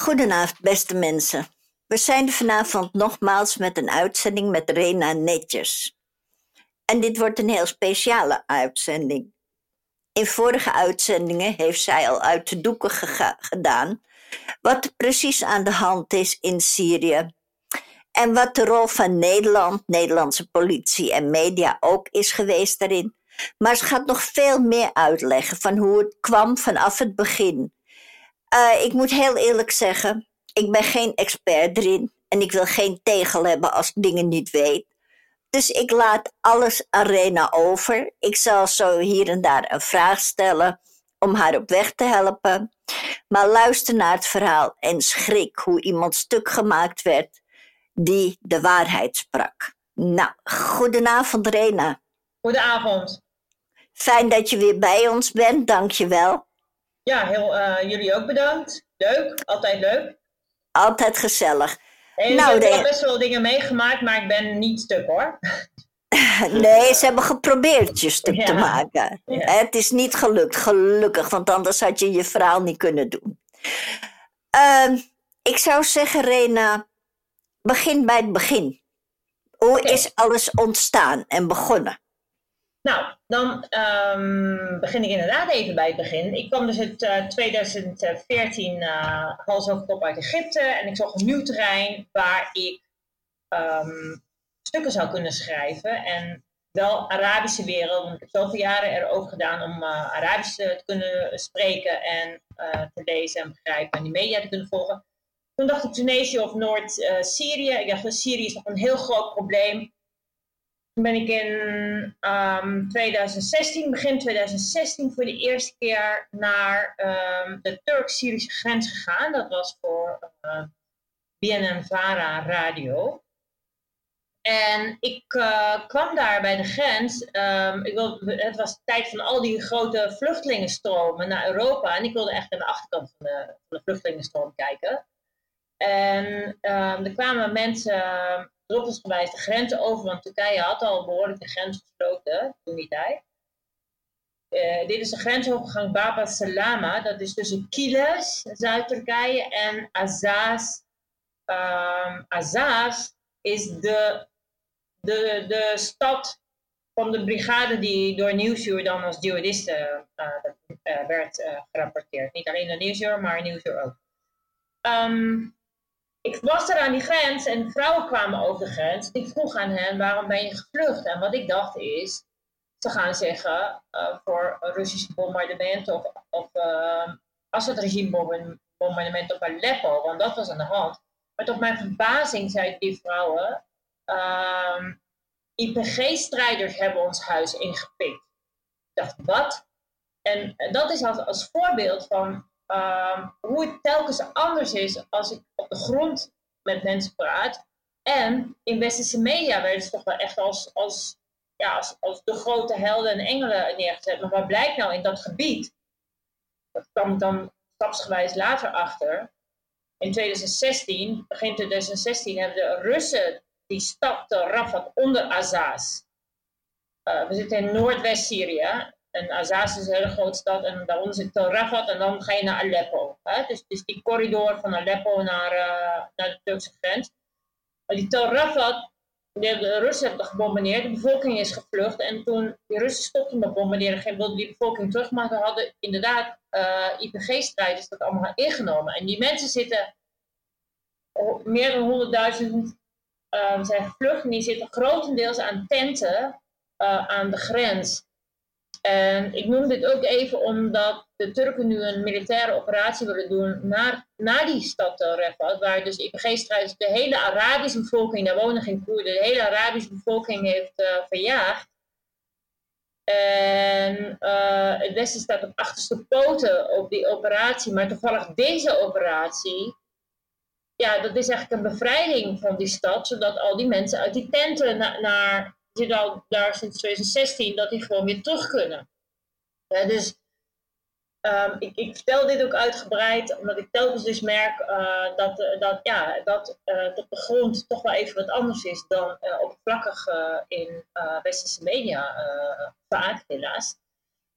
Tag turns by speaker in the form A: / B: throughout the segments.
A: Goedenavond, beste mensen. We zijn vanavond nogmaals met een uitzending met Rena Netjes. En dit wordt een heel speciale uitzending. In vorige uitzendingen heeft zij al uit de doeken gedaan wat er precies aan de hand is in Syrië. En wat de rol van Nederland, Nederlandse politie en media ook is geweest daarin. Maar ze gaat nog veel meer uitleggen van hoe het kwam vanaf het begin. Uh, ik moet heel eerlijk zeggen, ik ben geen expert erin en ik wil geen tegel hebben als ik dingen niet weet. Dus ik laat alles Arena over. Ik zal zo hier en daar een vraag stellen om haar op weg te helpen. Maar luister naar het verhaal en schrik hoe iemand stuk gemaakt werd die de waarheid sprak. Nou, goedenavond Rena.
B: Goedenavond.
A: Fijn dat je weer bij ons bent, dank je wel.
B: Ja, heel, uh, jullie ook bedankt. Leuk, altijd leuk.
A: Altijd gezellig.
B: En nou, ik heb best wel dingen meegemaakt, maar ik ben niet stuk hoor.
A: nee, ze hebben geprobeerd je stuk te maken. Het is niet gelukt, gelukkig, want anders had je je verhaal niet kunnen doen. Uh, ik zou zeggen, Rena, begin bij het begin. Hoe is alles ontstaan en begonnen?
B: Nou, dan um, begin ik inderdaad even bij het begin. Ik kwam dus in uh, 2014 uh, hals over kop uit Egypte en ik zocht een nieuw terrein waar ik um, stukken zou kunnen schrijven. En wel Arabische wereld, want ik heb zoveel jaren erover gedaan om uh, Arabisch te kunnen spreken en uh, te lezen en begrijpen en die media te kunnen volgen. Toen dacht ik Tunesië of Noord-Syrië. ik dacht, Syrië is nog een heel groot probleem. Toen ben ik in um, ehm, 2016, begin 2016, voor de eerste keer naar um, de Turk-Syrische grens gegaan. Dat was voor uh, eh, BNN-Vara Radio. En ik uh, kwam daar bij de grens. Ik het was de tijd van al die grote vluchtelingenstromen naar Europa. En ik wilde echt aan de achterkant van de, van de vluchtelingenstroom kijken. En er kwamen mensen druppelsgewijs de grenzen over, want Turkije had al behoorlijk de grens gesloten toen die tijd. Uh, dit is de grensovergang Baba Salama, dat is tussen Kiles, Zuid-Turkije, en Azaz. Um, Azaz is de, de, de stad van de brigade die door Nieuwsuur dan als jihadisten uh, uh, werd gerapporteerd. Niet alleen door Nieuwsuur, maar Nieuwsuur ook. Um, ik was er aan die grens en vrouwen kwamen over de grens. Ik vroeg aan hen, waarom ben je gevlucht? En wat ik dacht is, ze gaan zeggen uh, voor Russische bombardement of, of uh, het regime bombardement op Aleppo, want dat was aan de hand. Maar tot mijn verbazing zeiden die vrouwen, ehm, IPG-strijders hebben ons huis ingepikt. Ik dacht, wat? En dat is als, als voorbeeld van Ehm, hoe het telkens anders is als ik op de grond met mensen praat. En in westerse media werden ze toch wel echt als, als, ja, als, als de grote helden en engelen neergezet. Maar wat blijkt nou in dat gebied? Dat kwam dan stapsgewijs later achter. In 2016, begin 2016, hebben de Russen die stad Rafat onder Azaz. Uh, we zitten in Noordwest-Syrië. En Azaz is een hele grote stad en daaronder zit Tel en dan ga je naar Aleppo. Dus, dus die corridor van Aleppo naar, uh, naar de Turkse grens. Maar die Tel de, Russen hebben gebombardeerd, de bevolking is gevlucht. En toen die Russen stopten met bombarderen, wilden die bevolking terug, maar hadden inderdaad uh, eh, IPG-strijders dat allemaal ingenomen. En die mensen zitten, meer dan 100.000 uh, zijn gevlucht en die zitten grotendeels aan tenten aan de grens. En ik noem dit ook even omdat de Turken nu een militaire operatie willen doen naar, naar die stad waar dus IPG-strijders de hele Arabische bevolking, daar wonen geen Koerden, de hele Arabische bevolking heeft uh, verjaagd. En uh, het Westen staat op achterste poten op die operatie, maar toevallig deze operatie, ja, dat is eigenlijk een bevrijding van die stad, zodat al die mensen uit die tenten naar zit al daar sinds 2016 dat die gewoon weer terug kunnen. dus um, ik, ik, vertel dit ook uitgebreid, omdat ik telkens dus merk uh, dat, uh, dat, ja, dat uh, de grond toch wel even wat anders is dan oppervlakkig in westerse media vaak, helaas.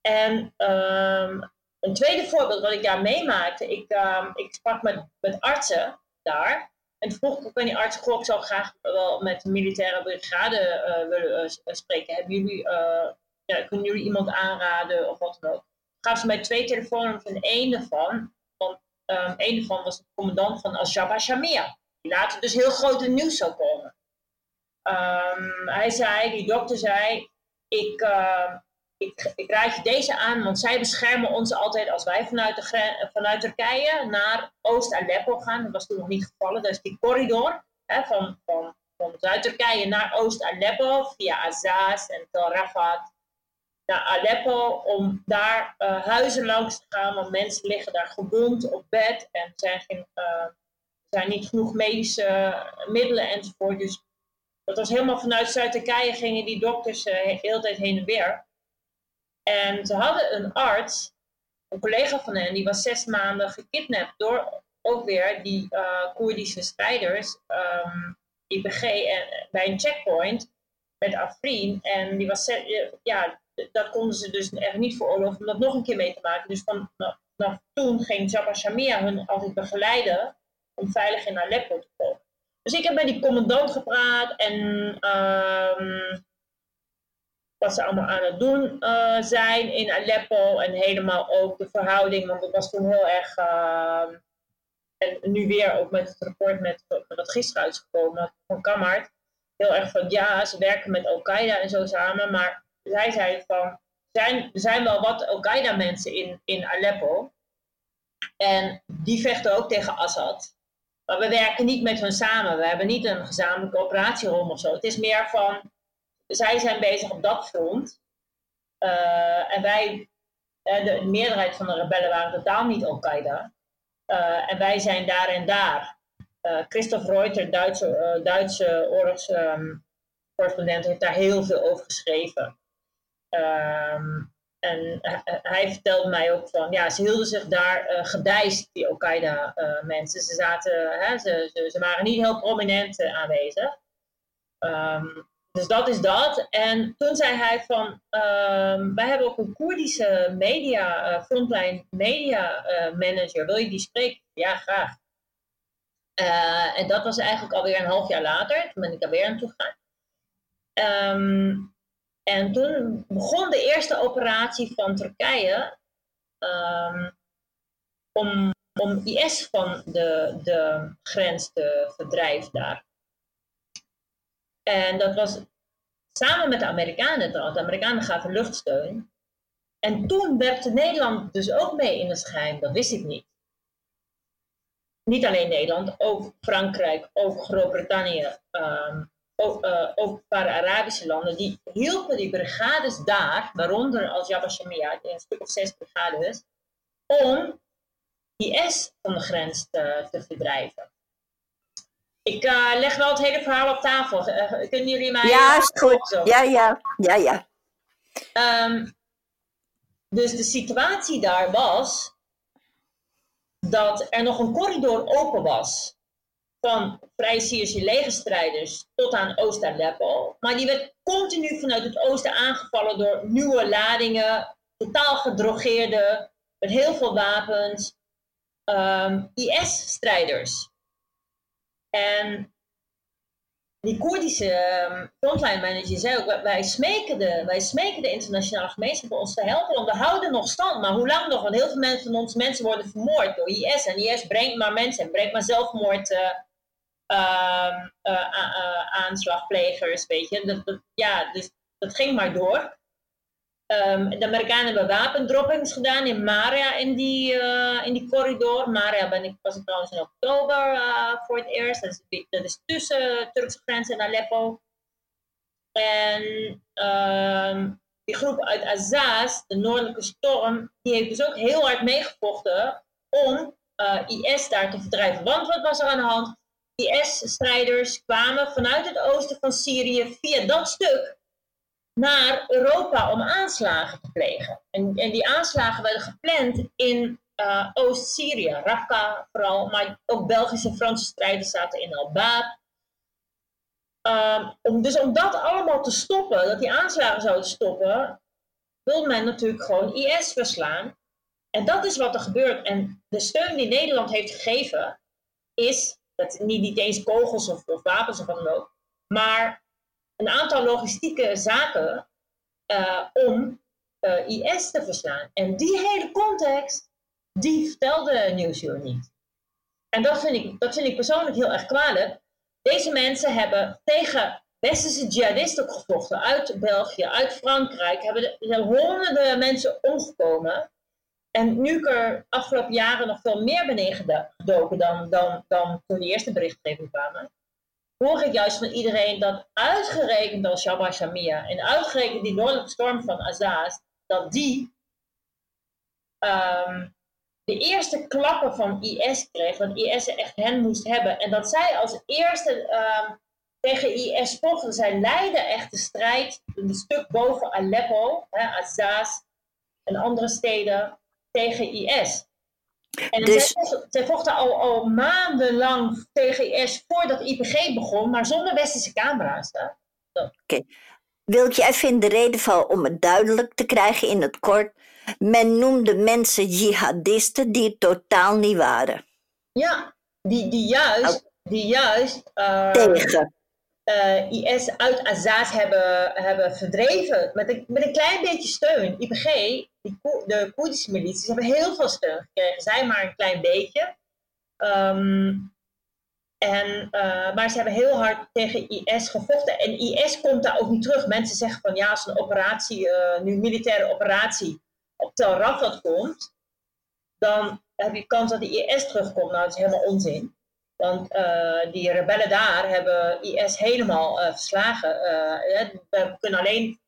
B: En um, een tweede voorbeeld wat ik daar meemaakte. Ik, ehm, ik sprak met, met artsen daar. En vroeg ik aan die artsen, goh, ik zou graag wel met de militaire brigade uh, willen uh, spreken. Hebben jullie, ja, kunnen jullie iemand aanraden of wat dan ook? Gaven ze mij twee telefoonnummers en één daarvan, van, um, één daarvan was de commandant van Shamia. Die later dus heel groot in nieuws zou komen. Um, hij zei, die dokter zei, ik, uh, ik, ik raad je deze aan, want zij beschermen ons altijd als wij vanuit, de, vanuit Turkije naar Oost-Aleppo gaan. Dat was toen nog niet gevallen. Is die corridor van, van, van Zuid-Turkije naar Oost-Aleppo via Azaz en Tel Rafat naar Aleppo om daar uh, huizen langs te gaan, want mensen liggen daar gewond op bed en er zijn, uh, zijn niet genoeg medische middelen enzovoort. Dus dat was helemaal vanuit Zuid-Turkije gingen die dokters uh, de hele tijd heen en weer. En ze hadden een arts, een collega van hen, die was zes maanden gekidnapt door ook weer die uh, Koerdische strijders, um, ehm, IPG, bij een checkpoint met Afrin. En die was, ja, dat konden ze dus echt niet veroorloven om dat nog een keer mee te maken. Dus vanaf, vanaf toen ging Jabba Shamia hun altijd begeleiden om veilig in Aleppo te komen. Dus ik heb met die commandant gepraat en um, wat ze allemaal aan het doen uh, zijn in Aleppo en helemaal ook de verhouding, want het was toen heel erg, uh, en nu weer ook met het rapport met, dat gisteren uitgekomen van Kamart, heel erg van ja, ze werken met Al-Qaeda en zo samen, maar zij zei van, zijn, er zijn wel wat Al-Qaeda mensen in, in Aleppo en die vechten ook tegen Assad. Maar we werken niet met hen samen. We hebben niet een gezamenlijke operatierom of zo. Het is meer van, zij zijn bezig op dat front. Uh, en wij, uh, de meerderheid van de rebellen waren totaal niet Al-Qaeda. Uh, en wij zijn daar en daar. Christoph Reuter, Duitse, Duitse oorlogscorrespondent, um, heeft daar heel veel over geschreven. Um, en hij vertelde mij ook van, ja, ze hielden zich daar uh, gedijst, die Al-Qaeda-mensen. ze, zaten, ze, ze, ze, waren niet heel prominent aanwezig. Um, dus dat is dat. En toen zei hij van, um, wij hebben ook een Koerdische media, uh, frontline media manager. Wil je die spreken? Ja, graag. en dat was eigenlijk alweer een half jaar later. Toen ben ik daar weer naartoe gegaan. Um, en toen begon de eerste operatie van Turkije um, om, om IS van de, de grens te verdrijven daar. En dat was samen met de Amerikanen trouwens. De Amerikanen gaven luchtsteun. En toen werkte Nederland dus ook mee in het geheim. Dat wist ik niet. Niet alleen Nederland, ook Frankrijk, ook Groot-Brittannië, um, ook, uh, ook een paar Arabische landen, die hielpen die brigades daar, waaronder als Jabba Shamia, een stuk of zes brigades, om IS van de grens te verdrijven. Ik uh, leg wel het hele verhaal op tafel. Uh, kunnen jullie mij...
A: Ja, is goed. Ja, ja, ja, ja.
B: Um, dus de situatie daar was dat er nog een corridor open was van Vrij Syrische legerstrijders tot aan Oost-Aleppo. Maar die werd continu vanuit het oosten aangevallen door nieuwe ladingen, totaal gedrogeerde, met heel veel wapens, um, IS-strijders. En die Koerdische um, frontline manager zei ook, wij smeken, de, wij smeken de internationale gemeenschap ons te helpen, want we houden nog stand. Maar hoe lang nog? Want heel veel mensen van ons mensen worden vermoord door IS. En IS brengt maar mensen en brengt maar zelfmoord uh, uh, aanslagplegers, weet je. Dat, ja, dus dat ging maar door. Um, de Amerikanen hebben wapendroppings gedaan in Maria, in die, uh, in die corridor. Maria ben ik, ik trouwens in oktober uh, voor het eerst. Dat is, dat is tussen Turkse grens en Aleppo. En um, die groep uit Azaz, de Noordelijke Storm, die heeft dus ook heel hard meegevochten om uh, IS daar te verdrijven. Want wat was er aan de hand? IS-strijders kwamen vanuit het oosten van Syrië via dat stuk naar Europa om aanslagen te plegen. En, en die aanslagen werden gepland in uh, Oost-Syrië, Raqqa vooral, maar ook Belgische en Franse strijders zaten in Al-Bab. Um, om, dus om dat allemaal te stoppen, dat die aanslagen zouden stoppen, wilde men natuurlijk gewoon IS verslaan. En dat is wat er gebeurt. En de steun die Nederland heeft gegeven, is dat niet, niet eens kogels of, of wapens of wat dan ook, maar een aantal logistieke zaken uh, om uh, IS te verslaan. En die hele context, die vertelde Nieuwsuur niet. En dat vind, ik, dat vind ik persoonlijk heel erg kwalijk. Deze mensen hebben tegen westerse jihadisten gevochten uit België, uit Frankrijk. Hebben er honderden mensen omgekomen. En nu ik er afgelopen jaren nog veel meer ben gedoken dan, dan, dan toen de eerste berichtgeving kwamen, hoor ik juist van iedereen dat uitgerekend als Shabba Shamia en uitgerekend die noordelijke storm van Azaz, dat die um, de eerste klappen van IS kreeg, want IS echt hen moest hebben. En dat zij als eerste um, tegen IS vochten. Zij leidden echt de strijd een stuk boven Aleppo, hè, Azaz en andere steden tegen IS. En dus... zij, vochten, al, al maandenlang tegen IS voordat IPG begon, maar zonder westerse camera's.
A: Oké. Wil je even in de reden om het duidelijk te krijgen in het kort? Men noemde mensen jihadisten die het totaal niet waren.
B: Ja, die, die juist, die juist uh,
A: tegen
B: eh, IS uit Azaz hebben, hebben verdreven. Met een, met een klein beetje steun. IPG, die, de Koerdische milities, hebben heel veel steun gekregen. Zij maar een klein beetje. Um, en, uh, maar ze hebben heel hard tegen IS gevochten. En IS komt daar ook niet terug. Mensen zeggen van ja, als een operatie, uh, nu militaire operatie op Tel Rafat komt, dan heb je kans dat de IS terugkomt. Nou, dat is helemaal onzin. Want uh, die rebellen daar hebben IS helemaal uh, verslagen. Uh, we kunnen alleen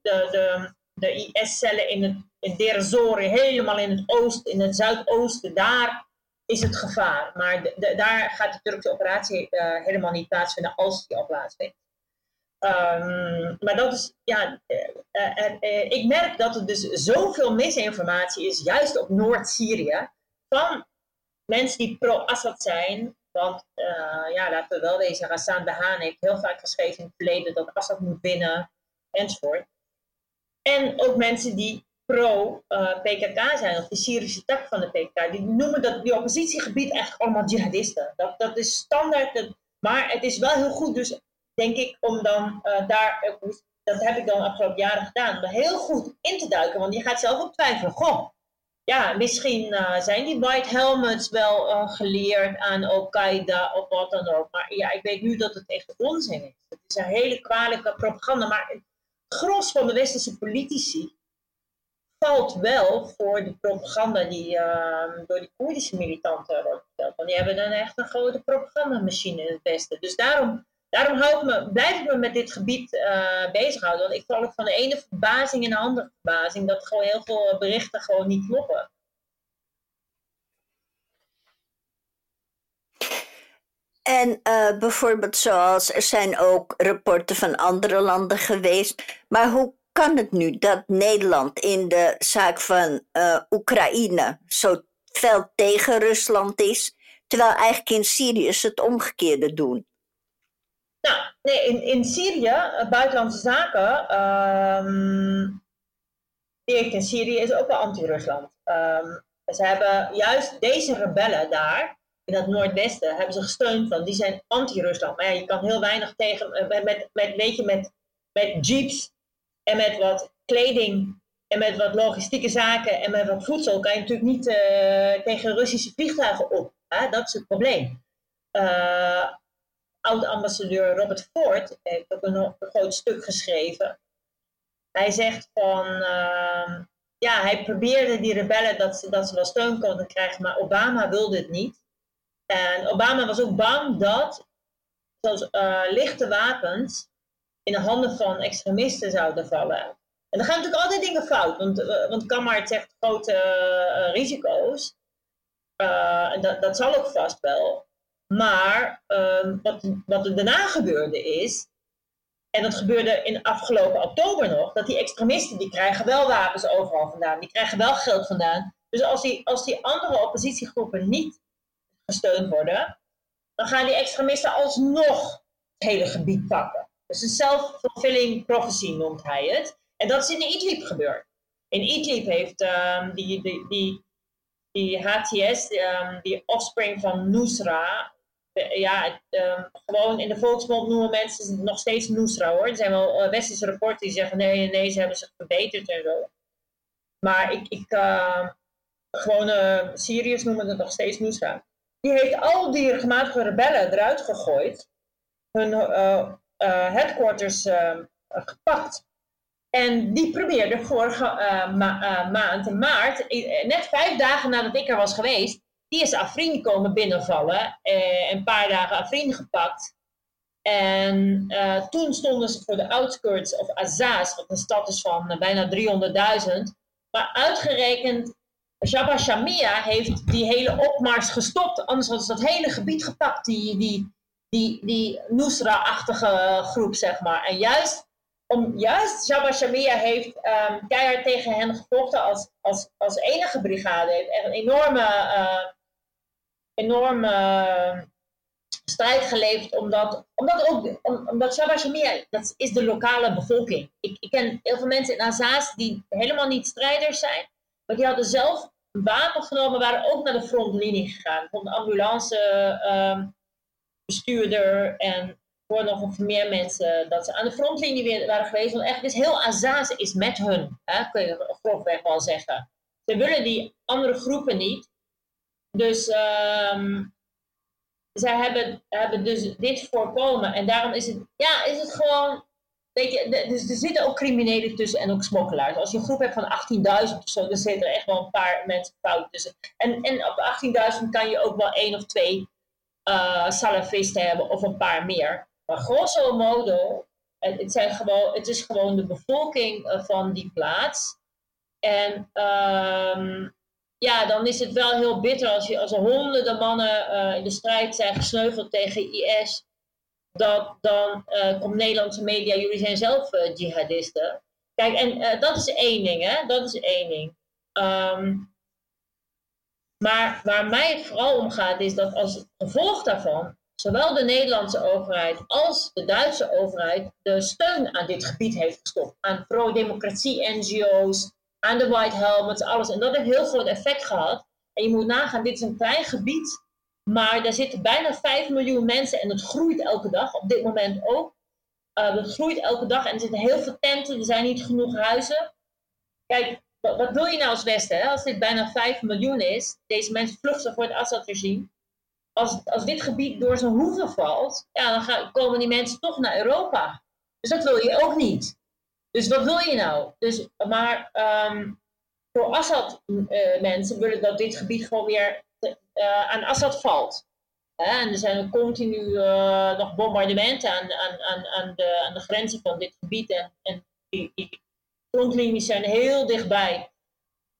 B: de, de, de IS-cellen in, het, in helemaal in het oosten, in het zuidoosten, daar is het gevaar. Maar de, daar gaat de Turkse operatie helemaal niet plaatsvinden als die al plaatsvindt. Um, maar dat is, ja, ik merk dat er dus zoveel misinformatie is, juist op Noord-Syrië, van mensen die pro-Assad zijn. Want uh, ja, laten we wel wezen, Hassan Haan heeft heel vaak geschreven in het verleden dat Assad moet winnen, enzovoort. En ook mensen die pro-PKK uh, zijn, of de Syrische tak van de PKK, die noemen dat die oppositiegebied eigenlijk allemaal jihadisten. Dat, dat is standaard, dat, maar het is wel heel goed, dus denk ik, om dan uh, daar, dat heb ik dan de afgelopen jaren gedaan, om heel goed in te duiken, want je gaat zelf ook twijfelen, goh, ja, misschien uh, zijn die white helmets wel uh, geleerd aan Al-Qaeda of wat dan ook. Maar ja, ik weet nu dat het echt onzin is. Het is een hele kwalijke propaganda. Maar het gros van de westerse politici valt wel voor de propaganda die uh, door die Koerdische militanten wordt verteld. Want die hebben dan echt een grote propagandamachine in het Westen. Dus daarom daarom hou ik me, blijf ik me met dit gebied uh, bezighouden. Want ik val ook van de ene verbazing in de andere verbazing dat gewoon heel veel berichten gewoon niet kloppen.
A: En uh, bijvoorbeeld zoals er zijn ook rapporten van andere landen geweest. Maar hoe kan het nu dat Nederland in de zaak van uh, Oekraïne zo fel tegen Rusland is, terwijl eigenlijk in Syrië ze het omgekeerde doen?
B: Nou, nee, in, in Syrië, eh, buitenlandse zaken, um, die heeft in Syrië is ook wel anti-Rusland. Um, ze hebben juist deze rebellen daar, in het noordwesten, hebben ze gesteund van, die zijn anti-Rusland. Maar je kan heel weinig tegen, eh, met, met, weet je, met, met jeeps en met wat kleding en met wat logistieke zaken en met wat voedsel kan je natuurlijk niet uh, tegen Russische vliegtuigen op. Hè? Dat is het probleem. Oud-ambassadeur Robert Ford heeft ook een, groot stuk geschreven. Hij zegt van, uh, ja, hij probeerde die rebellen dat ze, dat ze wel steun konden krijgen, maar Obama wilde het niet. En Obama was ook bang dat uh, lichte wapens in de handen van extremisten zouden vallen. En dan gaan natuurlijk altijd dingen fout, want, uh, want zegt grote uh, risico's. en dat, dat zal ook vast wel. Maar uh, wat, wat er daarna gebeurde is, en dat gebeurde in afgelopen oktober nog, dat die extremisten die krijgen wel wapens overal vandaan, die krijgen wel geld vandaan. Dus als die, als die andere oppositiegroepen niet gesteund worden, dan gaan die extremisten alsnog het hele gebied pakken. Dus een self-fulfilling prophecy noemt hij het. En dat is in Idlib gebeurd. In Idlib heeft um, die, die, die, die HTS, um, die offspring van Nusra, ja, um, gewoon in de volksmond noemen mensen nog steeds Nusra hoor. Er zijn wel uh, westerse rapporten die zeggen nee, nee, ze hebben zich verbeterd en zo. Maar ik, ik uh, gewoon uh, Syriërs noemen het nog steeds Nusra. Die heeft al die gematigde rebellen eruit gegooid. Hun uh, headquarters gepakt. En die probeerde vorige ma maand, in maart, net vijf dagen nadat ik er was geweest, die is Afrin komen binnenvallen. Uh, een paar dagen Afrin gepakt. En uh, toen stonden ze voor de outskirts of Azaz, wat een stad is van uh, bijna 300.000. Maar uitgerekend, Jabba Shamia heeft die hele opmars gestopt. Anders hadden ze dat hele gebied gepakt, die, die, die, die Nusra-achtige groep, zeg maar. En juist, om, juist Jabba Shamia heeft um, keihard tegen hen gevochten als, als, als enige brigade. Heeft echt een enorme enorme uh, strijd geleverd, omdat, omdat ook, omdat Shabashimia, dat is de lokale bevolking. Ik, ik ken heel veel mensen in Azaz die helemaal niet strijders zijn, maar die hadden zelf een wapen genomen, waren ook naar de frontlinie gegaan. Van de ambulance uh, bestuurder en voor nog meer mensen dat ze aan de frontlinie weer waren geweest. Want echt, dus heel Azaz is met hun, hè, kun je grofweg wel zeggen. Ze willen die andere groepen niet. Dus um, zij hebben, hebben dus dit voorkomen. En daarom is het, ja, is het gewoon. Weet je, dus er zitten ook criminelen tussen en ook smokkelaars. Als je een groep hebt van 18.000 of zo, dan zitten er echt wel een paar mensen fout tussen. En, en op 18.000 kan je ook wel één of twee uh, salafisten hebben of een paar meer. Maar grosso modo, het, zijn gewoon, het is gewoon de bevolking uh, van die plaats. En um, ja, dan is het wel heel bitter als, je, als er honderden mannen uh, in de strijd zijn gesneuveld tegen IS. Dat, dan uh, komt Nederlandse media, jullie zijn zelf uh, jihadisten. Kijk, en dat is één ding, hè? Dat is één ding. Um, maar waar mij het vooral om gaat, is dat als gevolg daarvan zowel de Nederlandse overheid als de Duitse overheid de steun aan dit gebied heeft gestopt. Aan pro-democratie-NGO's, aan de White Helmets, alles. En dat heeft heel groot effect gehad. En je moet nagaan, dit is een klein gebied, maar daar zitten bijna 5 miljoen mensen en het groeit elke dag, op dit moment ook. Uh, het groeit elke dag en er zitten heel veel tenten, er zijn niet genoeg huizen. Kijk, wat, wat wil je nou als Westen? Hè? Als dit bijna 5 miljoen is, deze mensen vluchten voor het Assad-regime. Als, als dit gebied door zijn hoeven valt, ja, dan gaan, komen die mensen toch naar Europa. Dus dat wil je ook niet. Dus wat wil je nou? Dus, maar um, voor Assad-mensen uh, willen dat dit gebied gewoon weer uh, aan Assad valt. En er zijn continu uh, nog bombardementen aan, aan, aan, aan, de, aan de grenzen van dit gebied. En, en die, die frontlinies zijn heel dichtbij.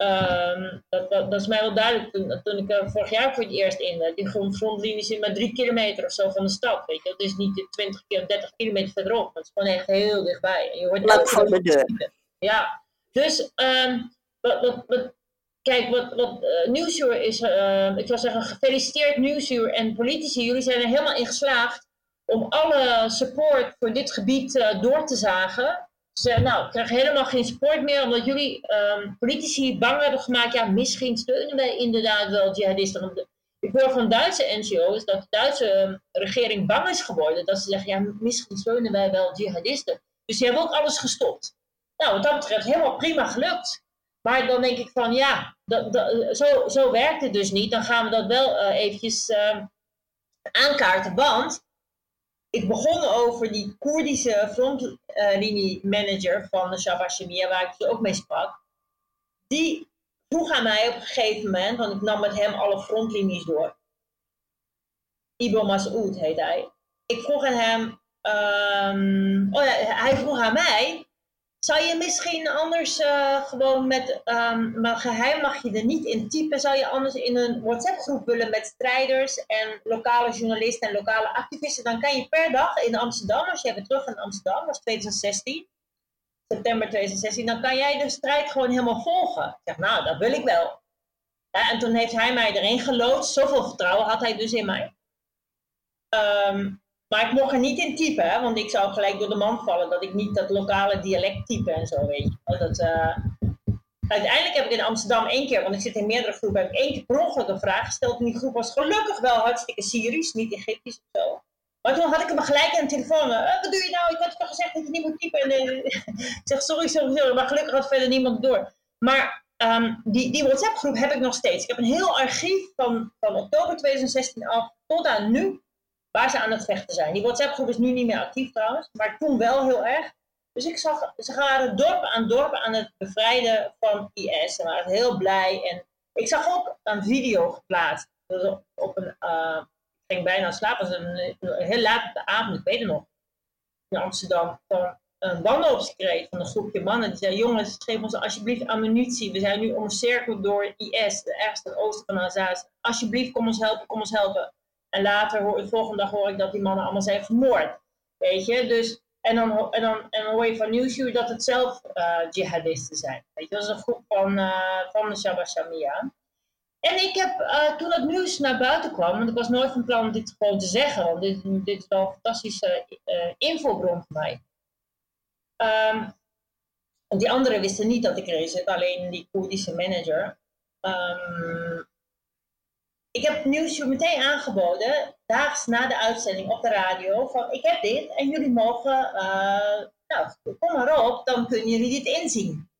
B: Um, dat, dat, dat, is mij wel duidelijk. Toen, toen ik er vorig jaar voor het eerst in, die frontlinie zit maar drie kilometer of zo van de stad. Weet je? Dat is niet 20 of 30 kilometer verderop. Dat is gewoon echt heel dichtbij. En je
A: hoort Vlak voor de deur.
B: Ja, dus um, wat, wat, wat, kijk, wat, wat uh, Nieuwsuur is, uh, ik zou zeggen, gefeliciteerd Nieuwsuur en politici. Jullie zijn er helemaal in geslaagd om alle support voor dit gebied uh, door te zagen ze nou, ik krijg helemaal geen support meer, omdat jullie um, politici bang hebben gemaakt. Ja, misschien steunen wij inderdaad wel jihadisten. Ik hoor van Duitse NGO's dat de Duitse ehm, regering bang is geworden. Dat ze zeggen, ja, misschien steunen wij wel jihadisten. Dus die hebben ook alles gestopt. Nou, wat dat betreft helemaal prima gelukt. Maar dan denk ik van, ja, dat, dat, zo, zo werkt het dus niet. Dan gaan we dat wel uh, eventjes uh, aankaarten. Want ik begon over die Koerdische frontlinie-manager van de Shabashimia, waar ik dus ook mee sprak. Die vroeg aan mij op een gegeven moment, want ik nam met hem alle frontlinies door. Ibo Masoud heet hij. Ik vroeg aan hem, um, oh ja, hij vroeg aan mij, zou je misschien anders uh, gewoon met, um, maar geheim mag je er niet in typen, zou je anders in een WhatsApp-groep willen met strijders en lokale journalisten en lokale activisten? Dan kan je per dag in Amsterdam, als je even terug in Amsterdam, is 2016, september 2016, dan kan jij de strijd gewoon helemaal volgen. Ik zeg, nou, dat wil ik wel. Ja, en toen heeft hij mij erin geloodst, zoveel vertrouwen had hij dus in mij. Um, maar ik mocht er niet in typen, hè, want ik zou gelijk door de man vallen dat ik niet dat lokale dialect type en zo weet je. Dat, uh, uiteindelijk heb ik in Amsterdam één keer, want ik zit in meerdere groepen, heb ik één keer per een vraag gesteld. En die groep was gelukkig wel hartstikke Syrisch, niet Egyptisch of zo. Maar toen had ik hem gelijk aan de telefoon. Uh, wat doe je nou? Ik had toch gezegd dat je niet moet typen. En, uh, ik zeg sorry, sorry, sorry. Maar gelukkig had verder niemand door. Maar um, die, die WhatsApp-groep heb ik nog steeds. Ik heb een heel archief van, van oktober 2016 af tot aan nu. Waar ze aan het vechten zijn. Die WhatsApp-groep is nu niet meer actief trouwens. Maar toen wel heel erg. Dus ik zag, ze waren dorp aan dorp aan het bevrijden van IS. Ze waren heel blij. En ik zag ook een video geplaatst. Op een, uh, ik ging bijna slapen. Was een, heel laat de avond, ik weet het nog. In Amsterdam. Van een kreeg van een groepje mannen. Die zei, jongens, geef ons alsjeblieft ammunitie. We zijn nu omcirkeld door IS, de ergste oosten van Azaz. Alsjeblieft, kom ons helpen, kom ons helpen. En later, de volgende dag hoor ik dat die mannen allemaal zijn vermoord. Weet je, dus en dan, en dan, en dan hoor je van Nieuwsuur dat het zelf uh, jihadisten zijn. Dat is een groep van, uh, van de Shabba Shamia. En ik heb, uh, toen het nieuws naar buiten kwam, want ik was nooit van plan om dit gewoon te zeggen, want dit, dit is wel een fantastische infobron voor mij. Um, die anderen wisten niet dat ik erin zit, alleen die Koerdische manager. Um, ik heb het nieuws meteen aangeboden, daags na de uitzending op de radio, van ik heb dit en jullie mogen, uh, nou, kom maar op, dan kunnen jullie dit inzien.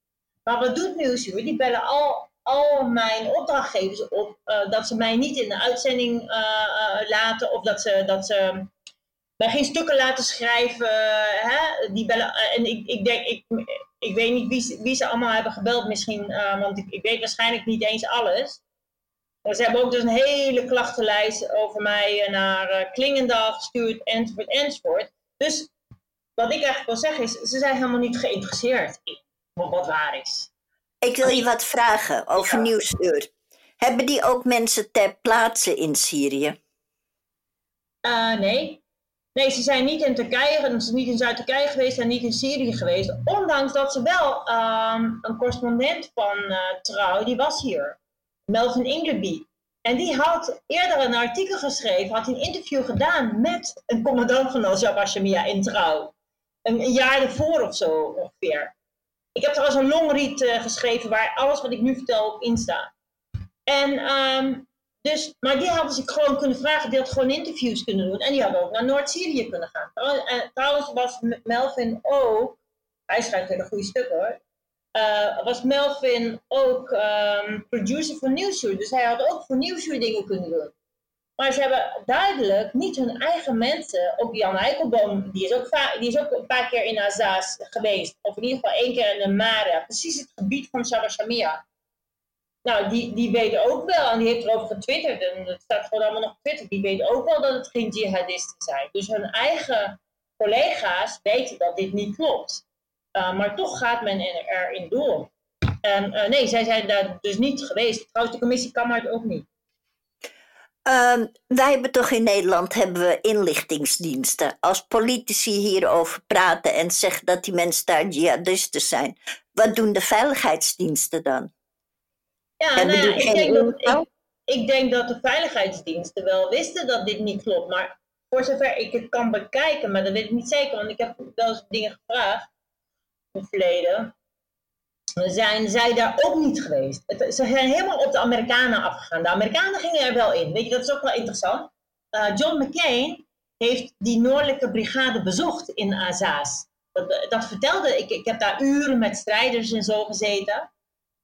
B: Maar wat doet Nieuwsuur? Die bellen al, al mijn opdrachtgevers op uh, dat ze mij niet in de uitzending uh, laten of dat ze, dat ze mij geen stukken laten schrijven. Hè? Die bellen, en ik, ik denk, ik, ik weet niet wie, wie ze allemaal hebben gebeld misschien, want ik, ik weet waarschijnlijk niet eens alles. Ze hebben ook dus een hele klachtenlijst over mij naar uh, Klingendaal gestuurd, enzovoort, enzovoort. Dus wat ik eigenlijk wil zeggen is, ze zijn helemaal niet geïnteresseerd in wat waar is.
A: Ik wil je wat vragen over ja. Nieuwsuur. Hebben die ook mensen ter plaatse in Syrië?
B: Uh, nee. Nee, ze zijn niet in Turkije, ze zijn niet in Zuid-Turkije geweest en niet in Syrië geweest. Ondanks dat ze wel um, een correspondent van uh, Trouw, die was hier. Melvin Ingleby. En die had eerder een artikel geschreven, had een interview gedaan met een commandant van Al-Jabbar Shamia in Trouw. Een, jaar ervoor of zo ongeveer. Ik heb trouwens een longread uh, geschreven waar alles wat ik nu vertel op in staat. En, um, dus, maar die hadden ze gewoon kunnen vragen, die had gewoon interviews kunnen doen. En die hadden ook naar Noord-Syrië kunnen gaan. En trouwens was Melvin ook, hij schrijft hele goede stukken hoor, uh, was Melvin ook um, producer voor Nieuwsuur. Dus hij had ook voor Nieuwsuur dingen kunnen doen. Maar ze hebben duidelijk niet hun eigen mensen. Ook Jan Eikelboom, die is ook, die is ook een paar keer in Azaz geweest. Of in ieder geval één keer in de Mare. Precies het gebied van Shabashamia. Nou, die, die weten ook wel, en die heeft erover getwitterd, en het staat gewoon allemaal nog Twitter, die weten ook wel dat het geen jihadisten zijn. Dus hun eigen collega's weten dat dit niet klopt. Uh, maar toch gaat men erin door. En uh, nee, zij zijn daar dus niet geweest. Trouwens, de commissie kan maar het ook niet.
A: Uh, wij hebben toch in Nederland hebben we inlichtingsdiensten. Als politici hierover praten en zeggen dat die mensen daar jihadisten zijn, wat doen de veiligheidsdiensten dan?
B: Ja, nou ja ik, denk dat, ik, ik, denk dat de veiligheidsdiensten wel wisten dat dit niet klopt. Maar voor zover ik het kan bekijken, maar dat weet ik niet zeker, want ik heb wel eens dingen gevraagd het verleden, zijn zij daar ook niet geweest. Het, ze zijn helemaal op de Amerikanen afgegaan. De Amerikanen gingen er wel in. Weet je, dat is ook wel interessant. Uh, John McCain heeft die noordelijke brigade bezocht in Azaz. Dat, dat vertelde ik. Ik heb daar uren met strijders en zo gezeten.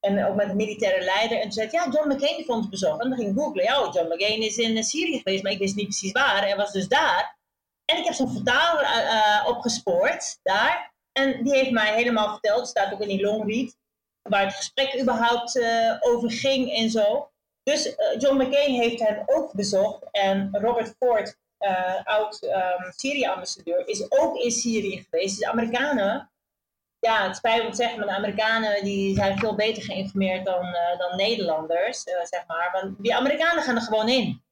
B: En ook met de militaire leider. En toen zei ja, John McCain heeft ons bezocht. En dan ging ik googlen. Ja, John McCain is in Syrië geweest, maar ik wist niet precies waar. Hij was dus daar. En ik heb zo'n vertaler uh, opgespoord daar. En die heeft mij helemaal verteld, staat ook in die longread, waar het gesprek überhaupt uh, over ging en zo. Dus uh, John McCain heeft hem ook bezocht. En Robert Ford, uh, oud um, Syrië-ambassadeur, is ook in Syrië geweest. Dus de Amerikanen, ja, het spijt me te zeggen, maar de Amerikanen die zijn veel beter geïnformeerd dan, dan Nederlanders, zeg maar. Want die Amerikanen gaan er gewoon in.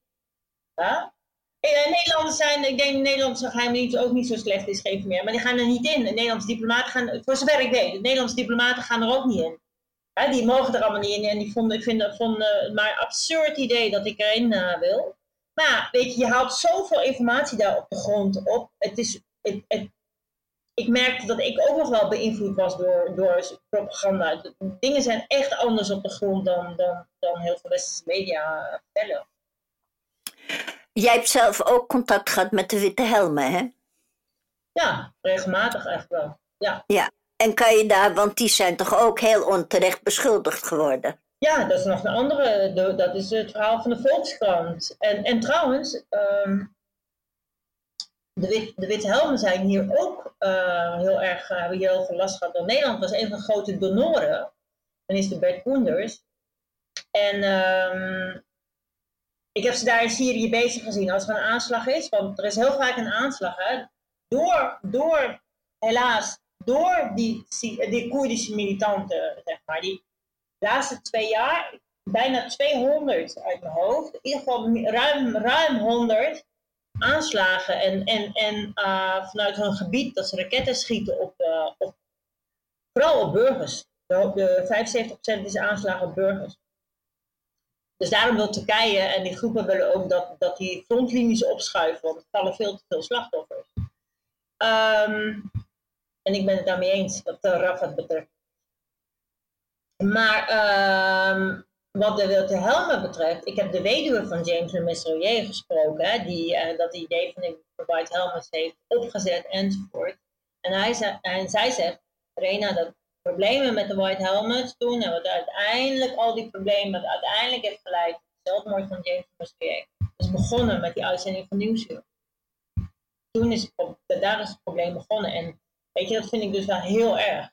B: Ja? Uh, Nederlanders zijn, ik denk Nederlandse geheimdienst ook niet zo slecht is, geven meer. Maar die gaan er niet in. De Nederlandse diplomaten gaan, voor zover ik weet, de Nederlandse diplomaten gaan er ook niet in. die mogen er allemaal niet in. En die vonden, ik vind, vonden het maar een absurd idee dat ik erin uh, wil. Maar weet je, je haalt zoveel informatie daar op de grond op. Het is, het, ik merkte dat ik ook nog wel beïnvloed was door, door propaganda. Dingen zijn echt anders op de grond dan, dan, dan heel veel westerse media vertellen.
A: Jij hebt zelf ook contact gehad met de Witte Helmen, hè?
B: Ja, regelmatig echt wel. Ja.
A: ja. En kan je daar, want die zijn toch ook heel onterecht beschuldigd geworden?
B: Ja, dat is nog een andere. Dat is het verhaal van de Volkskrant. En, en trouwens, ehm, de, wit, de Witte Helmen zijn hier ook uh, heel erg, uh, hebben hier heel veel last gehad. Want Nederland was een van de grote donoren, minister Bert Koenders. En um, ik heb ze daar in Syrië bezig gezien als er een aanslag is. Want er is heel vaak een aanslag. Hè? Door, door, helaas, door die, die Koerdische militanten, zeg maar. Die laatste twee jaar, bijna 200 uit mijn hoofd. In ieder geval ruim, ruim 100 aanslagen. En, en, en uh, vanuit hun gebied dat ze raketten schieten op, uh, op vooral op burgers. De, de 75% is aanslagen op burgers. Dus daarom wil Turkije en die groepen willen ook dat, dat die frontlinies opschuiven, want er vallen veel te veel slachtoffers. Um, en ik ben het daarmee eens wat de Rafat betreft. Maar um, wat de Helmen betreft, ik heb de weduwe van James Mesroyer gesproken, hè, die uh, dat idee van de White Helmets heeft opgezet enzovoort. En, hij en zij zegt, Rena, dat problemen met de White Helmets toen. En wat uiteindelijk al die problemen uiteindelijk heeft geleid tot de zelfmoord van James Musquier. is begonnen met die uitzending van Nieuwsuur. Toen is het, daar is het probleem begonnen. En weet je, dat vind ik dus wel heel erg.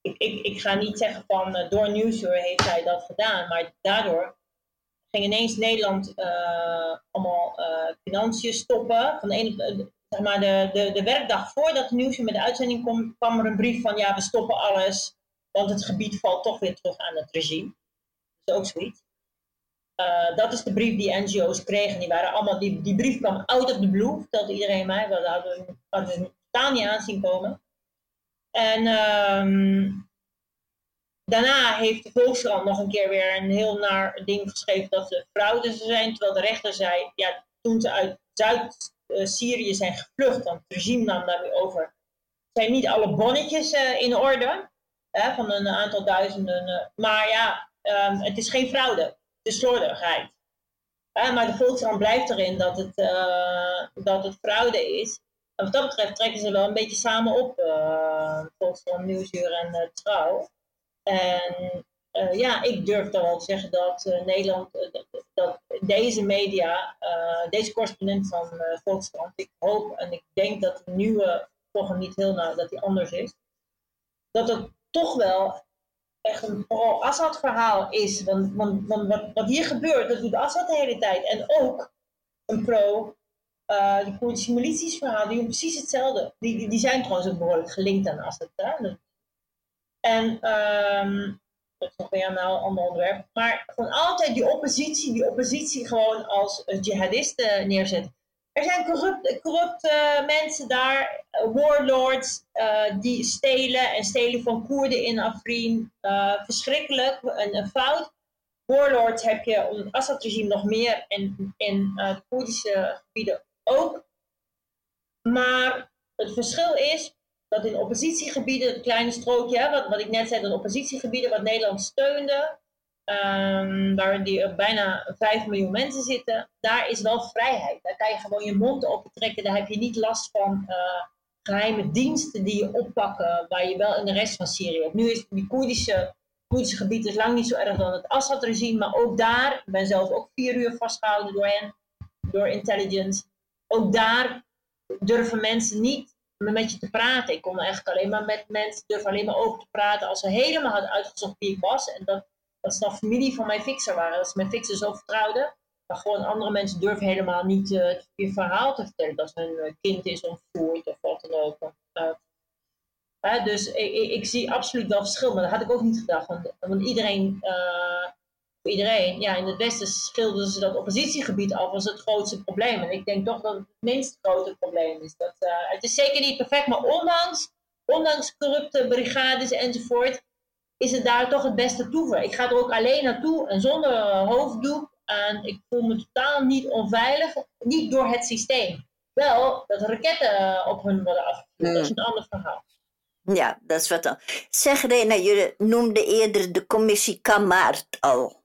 B: Ik, ik, ik ga niet zeggen van uh, door Nieuwsuur heeft hij dat gedaan. Maar daardoor ging ineens Nederland uh, allemaal uh, financiën stoppen. Van de ene, maar de, de, de werkdag voordat de nieuws met de uitzending kwam, kwam er een brief van ja, we stoppen alles, want het gebied valt toch weer terug aan het regime. Dat is ook zoiets. Uh, dat is de brief die NGO's kregen. Die, waren allemaal, die, die brief kwam out of the blue, vertelde iedereen mij. We hadden, we totaal niet aanzien komen. En um, daarna heeft de Volkskrant nog een keer weer een heel naar ding geschreven dat ze fraude zijn. Terwijl de rechter zei, ja, toen ze uit Zuid Syrië zijn gevlucht, want het regime nam daarmee over, zijn niet alle bonnetjes uh, in orde, hè, van een aantal duizenden. Uh, maar ja, um, het is geen fraude, het is slordigheid. maar de Volkskrant blijft erin dat het, dat het fraude is. En wat dat betreft trekken ze wel een beetje samen op, Volkskrant, Nieuwsuur en Trouw. En uh, ja, ik durf dan wel te zeggen dat uh, Nederland, uh, dat deze media, deze correspondent van Volkskrant, ik hoop en ik denk dat de nieuwe toch niet heel nou, dat die anders is, dat het toch wel echt een pro-Assad verhaal is. Want, want, want wat, hier gebeurt, dat doet Assad de hele tijd. En ook een pro, uh, die Koerdische milities verhaal, die doen precies hetzelfde. Die, die, die zijn trouwens ook behoorlijk gelinkt aan Assad. Hè? En um, dat nog een ander onderwerp. Maar gewoon altijd die oppositie, die oppositie gewoon als jihadisten neerzet. Er zijn corrupte, corrupte mensen daar, warlords, uh, die stelen en stelen van Koerden in Afrin. Uh, verschrikkelijk, een, een, fout. Warlords heb je onder het Assad-regime nog meer en in Koerdische gebieden ook. Maar het verschil is, dat in oppositiegebieden, het kleine strookje, wat, wat ik net zei, dat oppositiegebieden wat Nederland steunde, um, waar die, bijna 5 miljoen mensen zitten, daar is wel vrijheid. Daar kan je gewoon je mond open trekken, daar heb je niet last van uh, geheime diensten die je oppakken, waar je wel in de rest van Syrië hebt. Nu is die Koerdische, Koerdische gebied is lang niet zo erg dan het Assad-regime, maar ook daar, ik ben zelf ook vier uur vastgehouden door hen, door intelligence, ook daar durven mensen niet met je te praten. Ik kon eigenlijk alleen maar met mensen, durf alleen maar over te praten als ze helemaal hadden uitgezocht wie ik was. En dat, dat ze familie van mijn fixer waren. Dat ze mijn fixer zo vertrouwden. Maar gewoon andere mensen durven helemaal niet uh, je verhaal te vertellen. Dat hun uh, kind is ontvoerd of wat dan ook. Uh, dus ik, ik, zie absoluut wel verschil. Maar dat had ik ook niet gedacht. Want, want iedereen iedereen. Ja, in het Westen schilderden ze dat oppositiegebied af als het grootste probleem. En ik denk toch dat het het minst grote probleem is. Dat, uh, het is zeker niet perfect, maar ondanks, ondanks corrupte brigades enzovoort, is het daar toch het beste toever. Ik ga er ook alleen naartoe en zonder uh, hoofddoek. En ik voel me totaal niet onveilig, niet door het systeem. wel dat raketten op hun worden afgevuurd. Dat is
A: Hmm.
B: een ander verhaal.
A: Ja, dat is wat dan. Zeg Rena, jullie noemden eerder de commissie Kamaart al.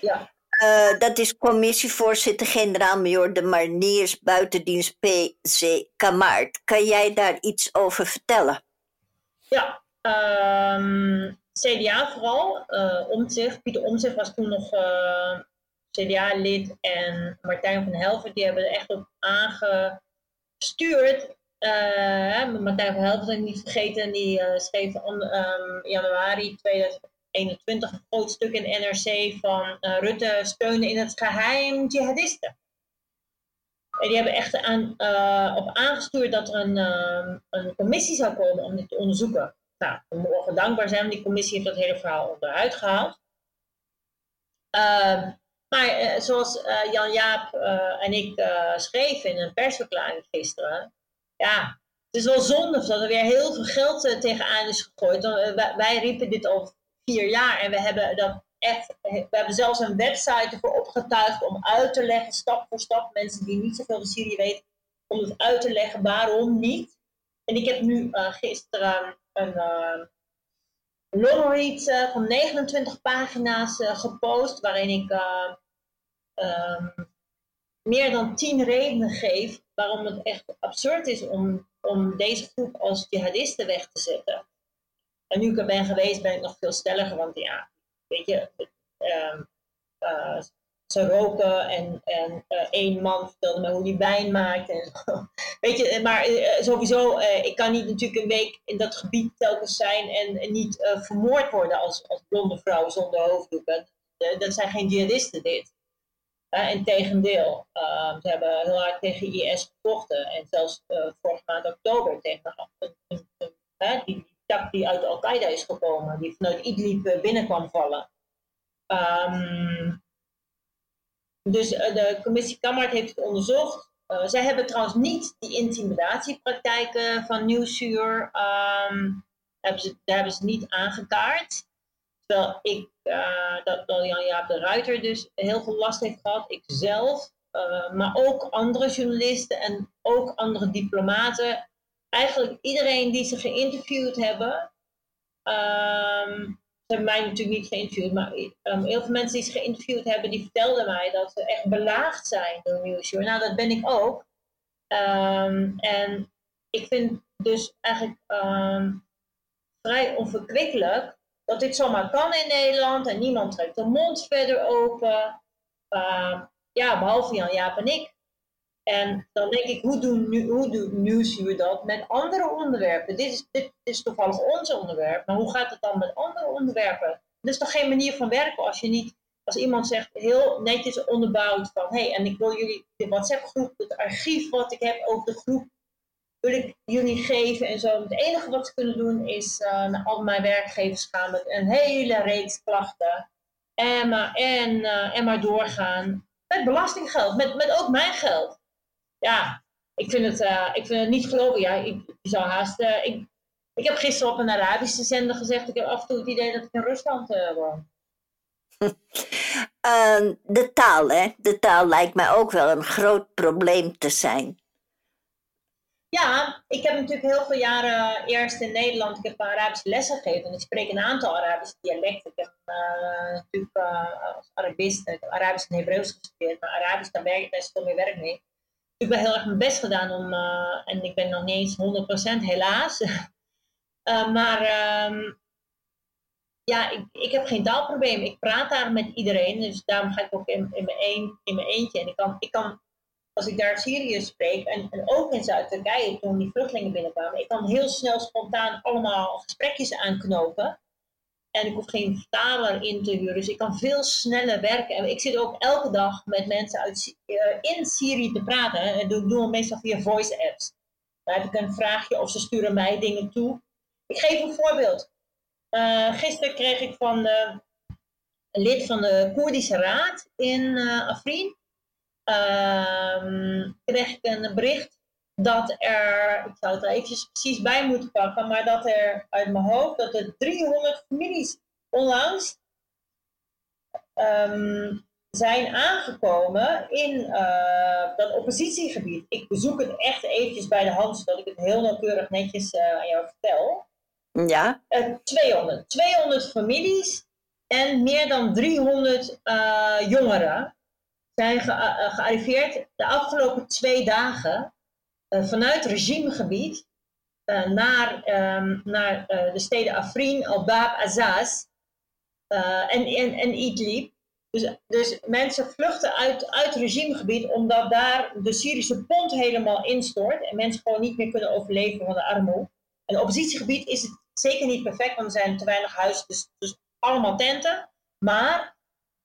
B: Ja.
A: Eh, dat is commissievoorzitter generaal-majoor de Mariniers Buitendienst PC Kamaart. Kan jij daar iets over vertellen?
B: Ja, ehm, CDA vooral. Omtzigt. Pieter Omtzigt was toen nog eh, CDA-lid. En Martijn van Helvert, die hebben er echt op aangestuurd. Martijn van Helvert, ik niet vergeten, die schreef in ehm, januari 2021 een groot stuk in NRC van eh, Rutte steunen in het geheim jihadisten. En die hebben echt aan, eh, op aangestuurd dat er een, ehm, een commissie zou komen om dit te onderzoeken. Nou, we mogen dankbaar zijn, want die commissie heeft dat hele verhaal onderuit gehaald. Ehm, maar eh, zoals Jan Jaap en ik schreven in een persverklaring gisteren, ja, het is wel zonde dat er weer heel veel geld tegenaan is gegooid. Wij riepen dit al vier jaar en we hebben dat echt, we hebben zelfs een website ervoor opgetuigd om uit te leggen, stap voor stap, mensen die niet zoveel van Syrië weten, om het uit te leggen waarom niet. En ik heb nu eh, gisteren een uh, longread uh, van 29 pagina's gepost, waarin ik um, meer dan 10 redenen geef waarom het echt absurd is om, om deze groep als jihadisten weg te zetten. En nu ik er ben geweest, ben ik nog veel stelliger, want ja, weet je, um, ze roken en, en uh, één man vertelde me hoe hij wijn maakt. En. Weet je, maar uh, sowieso, ik kan niet natuurlijk een week in dat gebied telkens zijn en, niet vermoord worden als, als blonde vrouw zonder hoofddoek. dat zijn geen jihadisten dit. en tegendeel, ehm, ze hebben heel hard tegen IS gevochten. En zelfs vorige maand oktober tegen een, die tak die uit Al-Qaeda is gekomen, die vanuit Idlib binnen kwam vallen. Um, dus uh, de commissie Kammert heeft het onderzocht. Uh, zij hebben trouwens niet die intimidatiepraktijken van Nieuwsuur, um, hebben ze, daar hebben ze niet aangekaart. Terwijl ik, dat, dat Jan-Jaap de Ruiter dus heel veel last heeft gehad, ik zelf, maar ook andere journalisten en ook andere diplomaten. Eigenlijk iedereen die ze geïnterviewd hebben, um, ze hebben mij natuurlijk niet geïnterviewd, maar um, heel veel mensen die ze geïnterviewd hebben, die vertelden mij dat ze echt belaagd zijn door Nieuwsuur. Nou, dat ben ik ook. Um, en ik vind dus eigenlijk vrij onverkwikkelijk dat dit zomaar kan in Nederland en niemand trekt de mond verder open. ja, behalve Jan Jaap en ik. En dan denk ik, hoe, doen, hoe doet Nieuwsuur dat met andere onderwerpen? Dit is, is toevallig ons onderwerp, maar hoe gaat het dan met andere onderwerpen? Dat is toch geen manier van werken als je niet, als iemand zegt heel netjes onderbouwd van, hé, hey, en ik wil jullie de WhatsApp-groep, het archief wat ik heb over de groep, wil ik jullie geven en zo. Het enige wat ze kunnen doen is uh, naar al mijn werkgevers gaan met een hele reeks klachten en maar, en, uh, maar doorgaan. Met belastinggeld, met, met ook mijn geld ja, ik vind het, uh, ik vind het niet geloven. Ja, ik, ik zou haast. Uh, ik, ik heb gisteren op een Arabische zender gezegd. Ik heb af en toe het idee dat ik in Rusland uh, woon.
A: Uh, de taal, hè? De taal lijkt mij ook wel een groot probleem te zijn.
B: Ja, ik heb natuurlijk heel veel jaren eerst in Nederland. Ik heb Arabische lessen gegeven. En ik spreek een aantal Arabische dialecten. Ik heb natuurlijk als Arabist, ik heb Arabisch en Hebreeuws gestudeerd. Maar Arabisch, daar werk ik best veel meer werk mee ik heb heel erg mijn best gedaan om, uh, en ik ben nog niet eens 100% helaas. uh, maar um, ja, ik, ik heb geen taalprobleem. Ik praat daar met iedereen, dus daarom ga ik ook in, in, mijn, eentje. En ik kan, ik kan, als ik daar Syrië spreek, en, en ook in Zuid-Turkije toen die vluchtelingen binnenkwamen, ik kan heel snel spontaan allemaal gesprekjes aanknopen. En ik hoef geen vertaler in te huren. Dus ik kan veel sneller werken. En ik zit ook elke dag met mensen uit, uh, in Syrië te praten. En dat doen we meestal via voice apps. Dan heb ik een vraagje of ze sturen mij dingen toe. Ik geef een voorbeeld. Uh, gisteren kreeg ik van een lid van de Koerdische Raad in uh, Afrin. Uh, kreeg ik een bericht dat er, ik zou het er eventjes precies bij moeten pakken, maar dat er uit mijn hoofd, dat er 300 families onlangs um, zijn aangekomen in uh, dat oppositiegebied. Ik bezoek het echt eventjes bij de hand, zodat ik het heel nauwkeurig netjes uh, aan jou vertel.
A: Ja.
B: Uh, 200. 200 families en meer dan 300 jongeren zijn ge gearriveerd de afgelopen twee dagen vanuit regimegebied naar, um, naar de steden Afrin, Al-Bab, Azaz en, en, en Idlib. Dus, dus mensen vluchten uit, uit regimegebied omdat daar de Syrische pont helemaal instort en mensen gewoon niet meer kunnen overleven van de armoede. En het oppositiegebied is het zeker niet perfect, want er zijn te weinig huizen, dus, dus allemaal tenten. Maar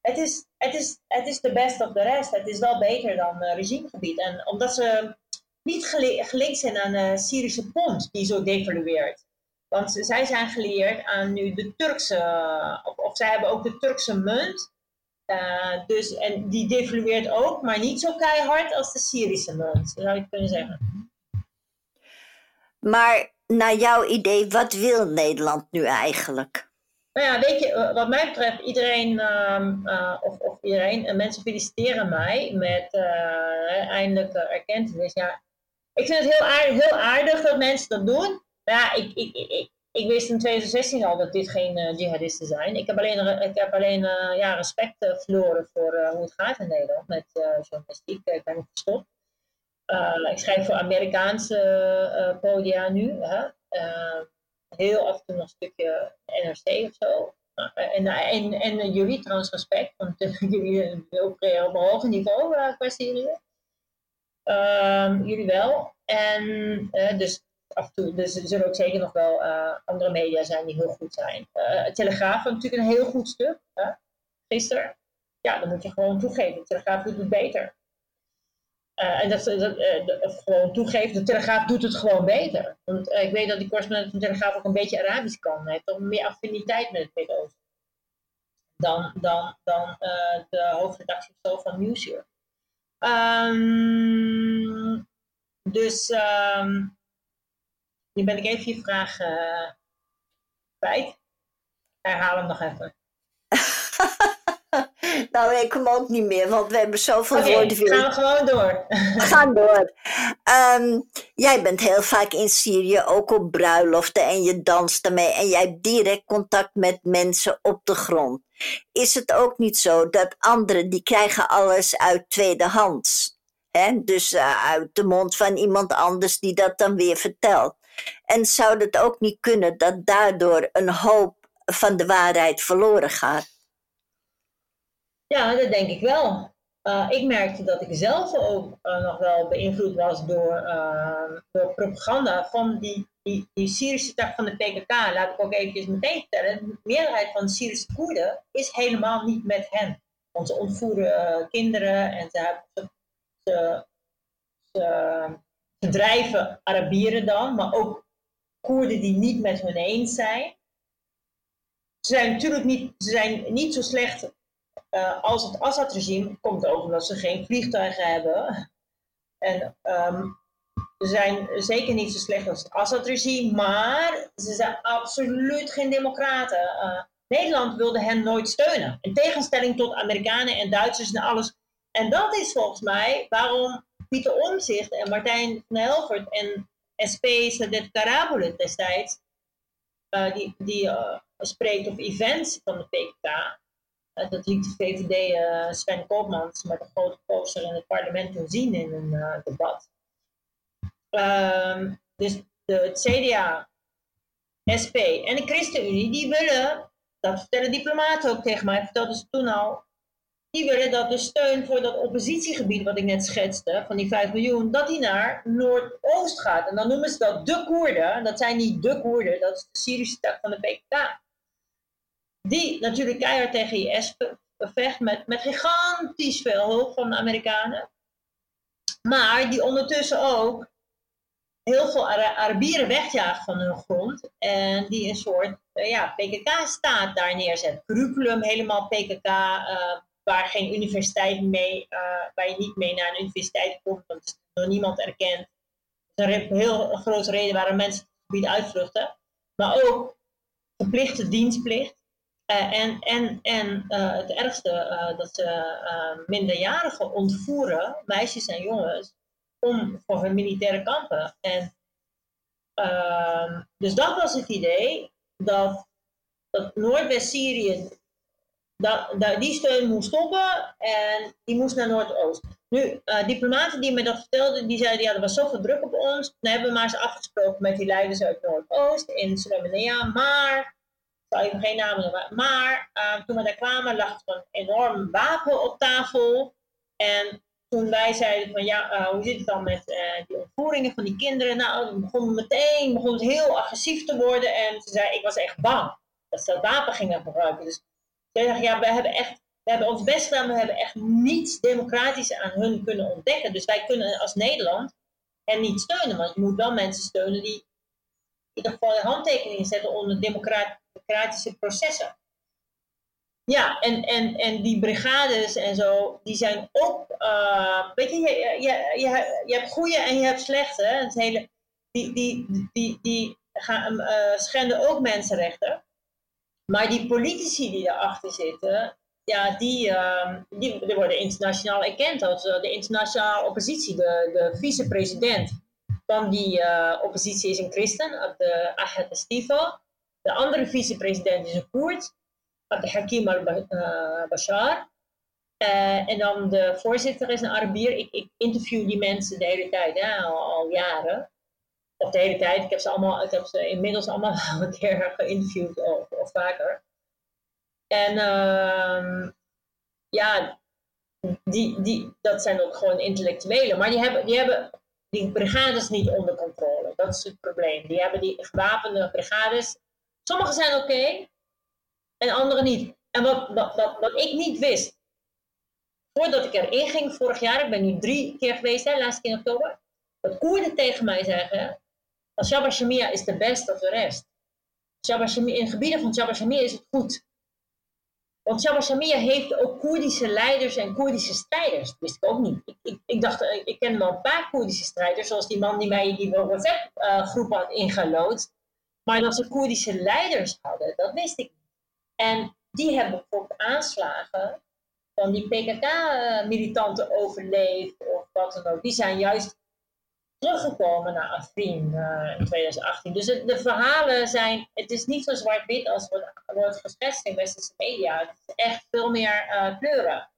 B: het is, het, is, het is de best of de rest. Het is wel beter dan uh, regimegebied. En omdat ze niet gelinkt zijn aan de Syrische pont die zo devalueert. Want zij zijn geleerd aan nu de Turkse, of, of zij hebben ook de Turkse munt. Uh, dus, en die devalueert ook, maar niet zo keihard als de Syrische munt, zou je kunnen zeggen.
A: Maar naar jouw idee, wat wil Nederland nu eigenlijk?
B: Nou ja, weet je, wat mij betreft, iedereen, uh, of, of, iedereen, en mensen feliciteren mij met uh, eindelijk erkentenis. Ja, ik vind het heel aardig, heel aardig dat mensen dat doen. Maar ja, ik, ik, ik, ik wist in 2016 al dat dit geen uh, jihadisten zijn. Ik heb alleen, ik heb alleen uh, ja, respect verloren voor hoe het gaat in Nederland met journalistiek. Ik ben gestopt. ik schrijf voor Amerikaanse podia nu. Hè? heel af en toe nog een stukje NRC of zo. En, en, en jullie trouwens respect, want jullie opereren op een hoger niveau qua Syrië. Ehm, jullie wel. En dus af en toe, dus er zullen ook zeker nog wel uh, andere media zijn die heel goed zijn. Uh, Telegraaf natuurlijk een heel goed stuk. Hè? Gisteren. Ja, dan moet je gewoon toegeven. De Telegraaf doet het beter. En dat, dat gewoon toegeven, de Telegraaf doet het gewoon beter. Want ik weet dat die correspondent van de Telegraaf ook een beetje Arabisch kan. Hij heeft toch meer affiniteit met het Midden-Oosten. Dan, dan, dan de hoofdredactie van Newsyear. Um, dus um, nu ben ik even je vraag uh. Herhaal hem nog even.
A: nou, ik kom ook niet meer, want we hebben zoveel okay, woorden.
B: gaan we gewoon door.
A: we gaan door. Um, jij bent heel vaak in Syrië, ook op bruiloften en je danst ermee. En jij hebt direct contact met mensen op de grond. Is het ook niet zo dat anderen, die krijgen alles uit tweedehands? Hè? Dus uh, uit de mond van iemand anders die dat dan weer vertelt. En zou het ook niet kunnen dat daardoor een hoop van de waarheid verloren gaat?
B: Ja, dat denk ik wel. Uh, ik merkte dat ik zelf ook uh, nog wel beïnvloed was door, uh, door propaganda van die, die, die, Syrische tak van de PKK. Laat ik ook eventjes meteen vertellen. De meerderheid van de Syrische Koerden is helemaal niet met hen. Want ze ontvoeren kinderen en ze, ze, ze verdrijven Arabieren dan, maar ook Koerden die niet met hun eens zijn. Ze zijn natuurlijk niet, ze zijn niet zo slecht uh, als het Assad-regime. Komt ook omdat ze geen vliegtuigen hebben. En um, ze zijn zeker niet zo slecht als het Assad-regime, maar ze zijn absoluut geen democraten. Uh, Nederland wilde hen nooit steunen. In tegenstelling tot Amerikanen en Duitsers en alles. En dat is volgens mij waarom Pieter Omzicht en Martijn van Helvert en SP Sadet Karabulet destijds, uh, die, die uh, spreekt op events van de PKK. Uh, dat liet de VVD Sven Koopmans met een grote poster in het parlement toen zien in een debat. Um, dus de, CDA, SP en de ChristenUnie, die willen, dat vertellen diplomaten ook tegen mij, vertelden ze toen al, die willen dat de steun voor dat oppositiegebied wat ik net schetste, van die 5 miljoen, dat die naar Noordoost gaat. En dan noemen ze dat de Koerden. Dat zijn niet de Koerden, dat is de Syrische tak van de PKK. Die natuurlijk keihard tegen IS vecht met, met gigantisch veel hulp van de Amerikanen. Maar die ondertussen ook heel veel Arabieren wegjaagt van hun grond. En die een soort uh, ja, PKK-staat daar neerzet. Curriculum helemaal PKK. Uh, waar geen universiteit mee, uh, waar je niet mee naar een universiteit komt, want het is door niemand erkend. Dat is een heel grote reden waarom mensen het gebied uitvluchten. Maar ook verplichte dienstplicht. En en, en het ergste, dat ze minderjarigen ontvoeren, meisjes en jongens, om voor hun militaire kampen. En, ehm, dus dat was het idee, dat, dat Noordwest-Syrië dat, dat, die steun moest stoppen en die moest naar Noordoost. Nu, diplomaten die me dat vertelden, die zeiden, ja, er was zoveel druk op ons. Dan hebben we maar eens afgesproken met die leiders uit Noordoost in Srebrenica. Maar, zal even geen namen noemen, maar uh, toen we daar kwamen lag er een enorm wapen op tafel. En toen wij zeiden van, ja, uh, hoe zit het dan met die ontvoeringen van die kinderen? Nou, dan begon meteen begon het heel agressief te worden. En ze zei, ik was echt bang dat ze dat wapen gingen gebruiken. Dus ze zeggen, ja, we hebben echt we hebben ons best gedaan, we hebben echt niets democratisch aan hun kunnen ontdekken. Dus wij kunnen als Nederland hen niet steunen. Want je moet wel mensen steunen die in ieder geval een handtekening zetten onder democratische processen. Ja, en, en, en die brigades en zo, die zijn ook. Uh, weet je, je, je, je, hebt goede en je hebt slechte. Het hele, die die, die, die gaan, uh, schenden ook mensenrechten. Maar die politici die erachter zitten, ja, die, uh, die, worden internationaal erkend als uh, de internationale oppositie. De, de vicepresident van die oppositie is een christen, de Estivo. De andere vicepresident is een Koerd, Hakim al-Bashar. en dan de voorzitter is een Arabier. Ik, ik, interview die mensen de hele tijd, al, jaren. Of de hele tijd. Ik heb ze, allemaal, ik heb ze inmiddels allemaal een keer geïnterviewd of, of vaker. En uh, ja, die, die, dat zijn ook gewoon intellectuelen. Maar die hebben, die hebben die brigades niet onder controle. Dat is het probleem. Die hebben die gewapende brigades. Sommige zijn oké en andere niet. En wat, ik niet wist, voordat ik erin ging vorig jaar, ik ben nu drie keer geweest, hè, laatste keer in oktober, dat Koerden tegen mij zeggen, Shabba Shamia is de best of the rest. Shabba in gebieden van Shabba Shamia is het goed. Want Shabba Shamia heeft ook Koerdische leiders en Koerdische strijders. Dat wist ik ook niet. Ik, ik, ik dacht, eh, ik ken wel een paar Koerdische strijders, zoals die man die mij die WhatsApp-groep had ingelood. Maar dat ze Koerdische leiders hadden, dat wist ik niet. En die hebben bijvoorbeeld aanslagen van die PKK-militanten overleefd of wat dan ook. Die zijn juist teruggekomen naar Afrin uh, in 2018. Dus de verhalen zijn, het is niet zo zwart-wit als wordt, wordt geschetst in westerse media. Het is echt veel meer uh, kleuren.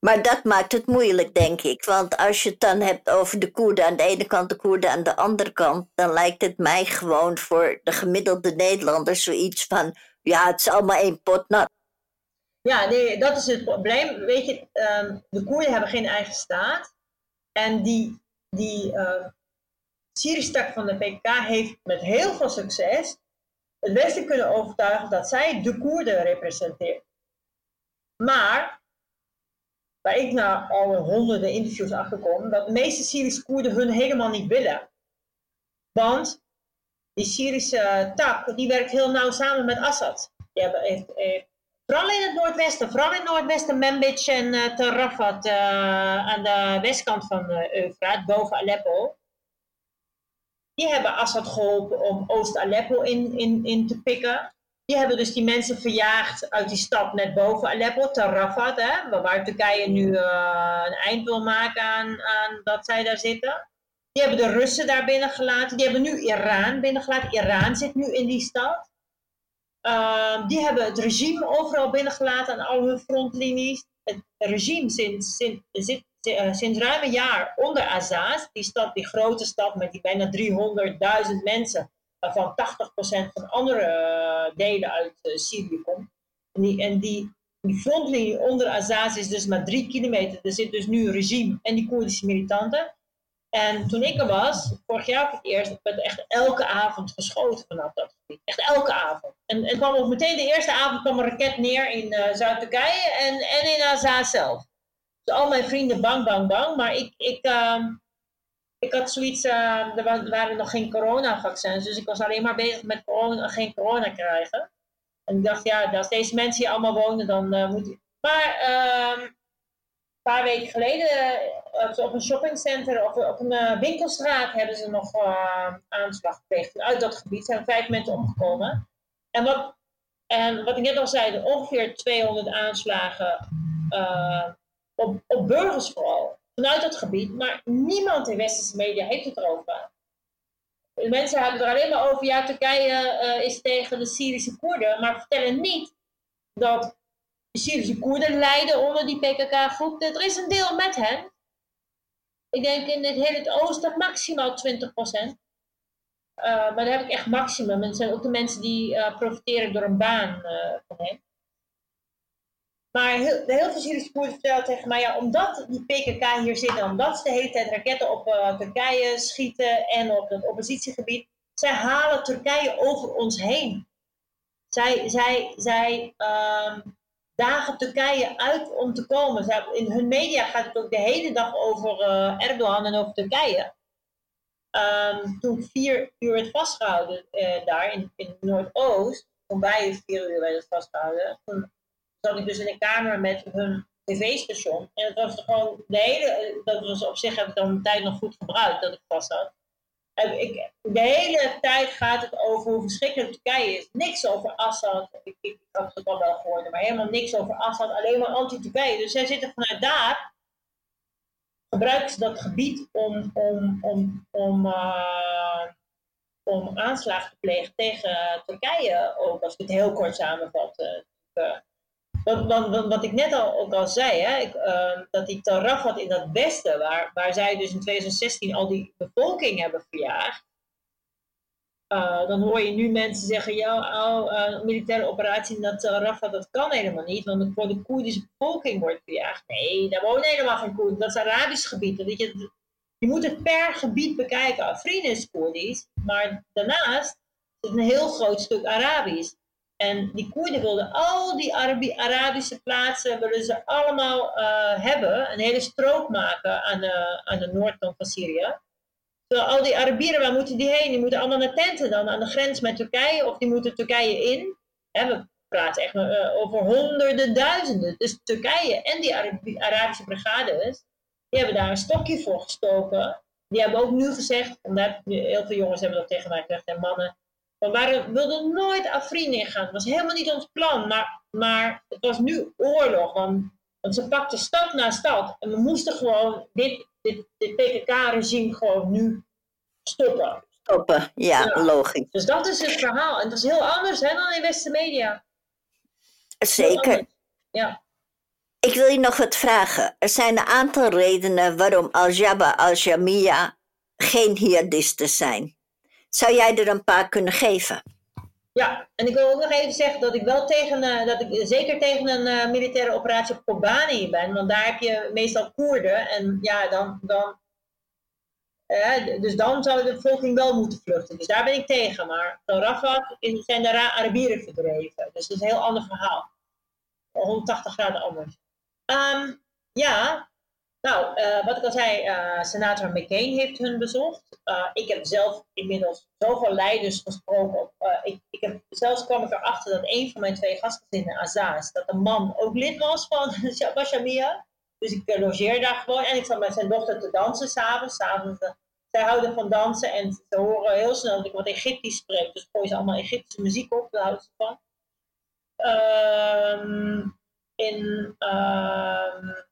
A: Maar dat maakt het moeilijk, denk ik. Want als je het dan hebt over de Koerden aan de ene kant, de Koerden aan de andere kant, dan lijkt het mij gewoon voor de gemiddelde Nederlander zoiets van: ja, het is allemaal één pot nat.
B: Ja, nee, dat is het probleem. Weet je, um, de Koerden hebben geen eigen staat. En die die uh, Syrische tak van de PKK heeft met heel veel succes het Westen kunnen overtuigen dat zij de Koerden representeert. Maar, waar ik na al honderden interviews achterkom, dat de meeste Syrische Koerden hun helemaal niet willen. Want die Syrische tak, die werkt heel nauw samen met Assad. Die hebben, heeft, vooral in het noordwesten, vooral in het noordwesten, Manbij en uh, Tarafat aan de westkant van uh, Eufraat, boven Aleppo. Die hebben Assad geholpen om Oost-Aleppo in, in, in te pikken. Die hebben dus die mensen verjaagd uit die stad net boven Aleppo, Tarafat, hè, waar Turkije nu een eind wil maken aan, aan dat zij daar zitten. Die hebben de Russen daar binnengelaten. Die hebben nu Iran binnengelaten. Iran zit nu in die stad. Ehm, die hebben het regime overal binnengelaten aan al hun frontlinies. Het regime sinds, sinds, sinds, uh, sinds ruim een jaar onder Azaz, die stad, die grote stad met die bijna 300.000 mensen, waarvan 80% van andere uh, delen uit uh, Syrië komt. En die, en frontlinie onder Azaz is dus maar drie kilometer. Er zit dus nu een regime en die Koerdische militanten. En toen ik er was, vorig jaar voor het eerst, werd echt elke avond geschoten vanaf dat gebied. Echt elke avond. En, en kwam ook meteen de eerste avond kwam een raket neer in uh, Zuid-Turkije en, en in Azaz zelf. Dus al mijn vrienden bang, bang, bang. Maar ik, ik, uh, ik had zoiets, uh, er waren nog geen coronavaccins, dus ik was alleen maar bezig met corona, geen corona krijgen. En ik dacht, ja, als deze mensen hier allemaal wonen, dan uh, moet ik... Maar ehm, paar weken geleden uh, op een shoppingcenter of op een winkelstraat hebben ze nog aanslag gepleegd. Uit dat gebied zijn vijf mensen omgekomen. En wat En wat ik net al zei, ongeveer 200 aanslagen op, op burgers vooral, vanuit het gebied. Maar niemand in westerse media heeft het erover. De mensen hebben er alleen maar over, ja, Turkije uh, is tegen de Syrische Koerden, maar vertellen niet dat de Syrische Koerden lijden onder die PKK-groep. Er is een deel met hen. Ik denk in het hele oosten maximaal 20 procent. Uh, maar daar heb ik echt maximum. En het zijn ook de mensen die uh, profiteren door een baan van hen. Maar heel, heel veel Syrische Koerden tegen mij, ja, omdat die PKK hier zitten, omdat ze de hele tijd raketten op Turkije schieten en op het oppositiegebied, zij halen Turkije over ons heen. Zij, zij, zij um, dagen Turkije uit om te komen. In hun media gaat het ook de hele dag over Erdogan en over Turkije. Um, toen vier uur werd vastgehouden uh, daar in, in Noordoost, toen wij vier uur werden vastgehouden, zat ik dus in een kamer met hun tv-station. En het was gewoon de hele, dat was op zich heb ik dan mijn tijd nog goed gebruikt dat ik vast had. Ik, de hele tijd gaat het over hoe verschrikkelijk Turkije is. Niks over Assad. Ik, ik, had het al wel gehoord, maar helemaal niks over Assad. Alleen maar anti-Turkije. Dus zij zitten vanuit daar gebruiken ze dat gebied om, om, om, om, uh, om aanslagen te plegen tegen Turkije ook, als ik het heel kort samenvat. Uh, wat, wat, ik net al, ook al zei, hè, ik, uh, dat die Tarafat in dat westen, waar, waar zij dus in 2016 al die bevolking hebben verjaagd, uh, dan hoor je nu mensen zeggen, ja, oh, uh, militaire operatie in dat Rafah, dat kan helemaal niet, want voor de Koerdische bevolking wordt verjaagd. Nee, daar wonen helemaal geen Koerden, dat is Arabisch gebied. Je, je moet het per gebied bekijken. Afrin is Koerdisch, maar daarnaast is het een heel groot stuk Arabisch. En die Koerden wilden al die Arabi Arabische plaatsen, willen ze allemaal hebben, een hele strook maken aan de, aan de noordkant van Syrië al die Arabieren, waar moeten die heen? Die moeten allemaal naar tenten dan aan de grens met Turkije of die moeten Turkije in. we praten echt uh, over honderden duizenden. Dus Turkije en die Arabische brigades, die hebben daar een stokje voor gestoken. Die hebben ook nu gezegd, omdat heel veel jongens hebben dat tegen mij gezegd en mannen, we waren, wilden nooit Afrin ingaan. Dat was helemaal niet ons plan, maar, maar het was nu oorlog. Want, want ze pakten stad na stad en we moesten gewoon dit dit, dit PKK-regime gewoon nu stoppen.
A: Stoppen, ja, logisch.
B: Dus dat is het verhaal. En dat is heel anders hè, dan in Westen media.
A: Zeker.
B: Ja.
A: Ik wil je nog wat vragen. Er zijn een aantal redenen waarom Al-Jabba al-Jamia geen jihadisten zijn. Zou jij er een paar kunnen geven?
B: Ja, en ik wil ook nog even zeggen dat ik wel tegen, uh, dat ik zeker tegen een uh, militaire operatie op Kobani ben. Want daar heb je meestal Koerden. En ja, dan, dan, uh, dus dan zou de bevolking wel moeten vluchten. Dus daar ben ik tegen. Maar van Rafat zijn de Arabieren verdreven. Dus dat is een heel ander verhaal. 180 graden anders. Um, ja, nou, uh, wat ik al zei, uh, senator McCain heeft hun bezocht. Uh, ik heb zelf inmiddels zoveel leiders gesproken. Ik, ik heb, zelfs kwam ik erachter dat een van mijn twee gastgezinnen, Azaz, dat de man ook lid was van Bashamia. Dus ik logeer daar gewoon en ik zat met zijn dochter te dansen s'avonds. Zij houden van dansen en ze horen heel snel dat ik wat Egyptisch spreek. Dus gooien ze allemaal Egyptische muziek op, daar houden ze van. Um, in... Um,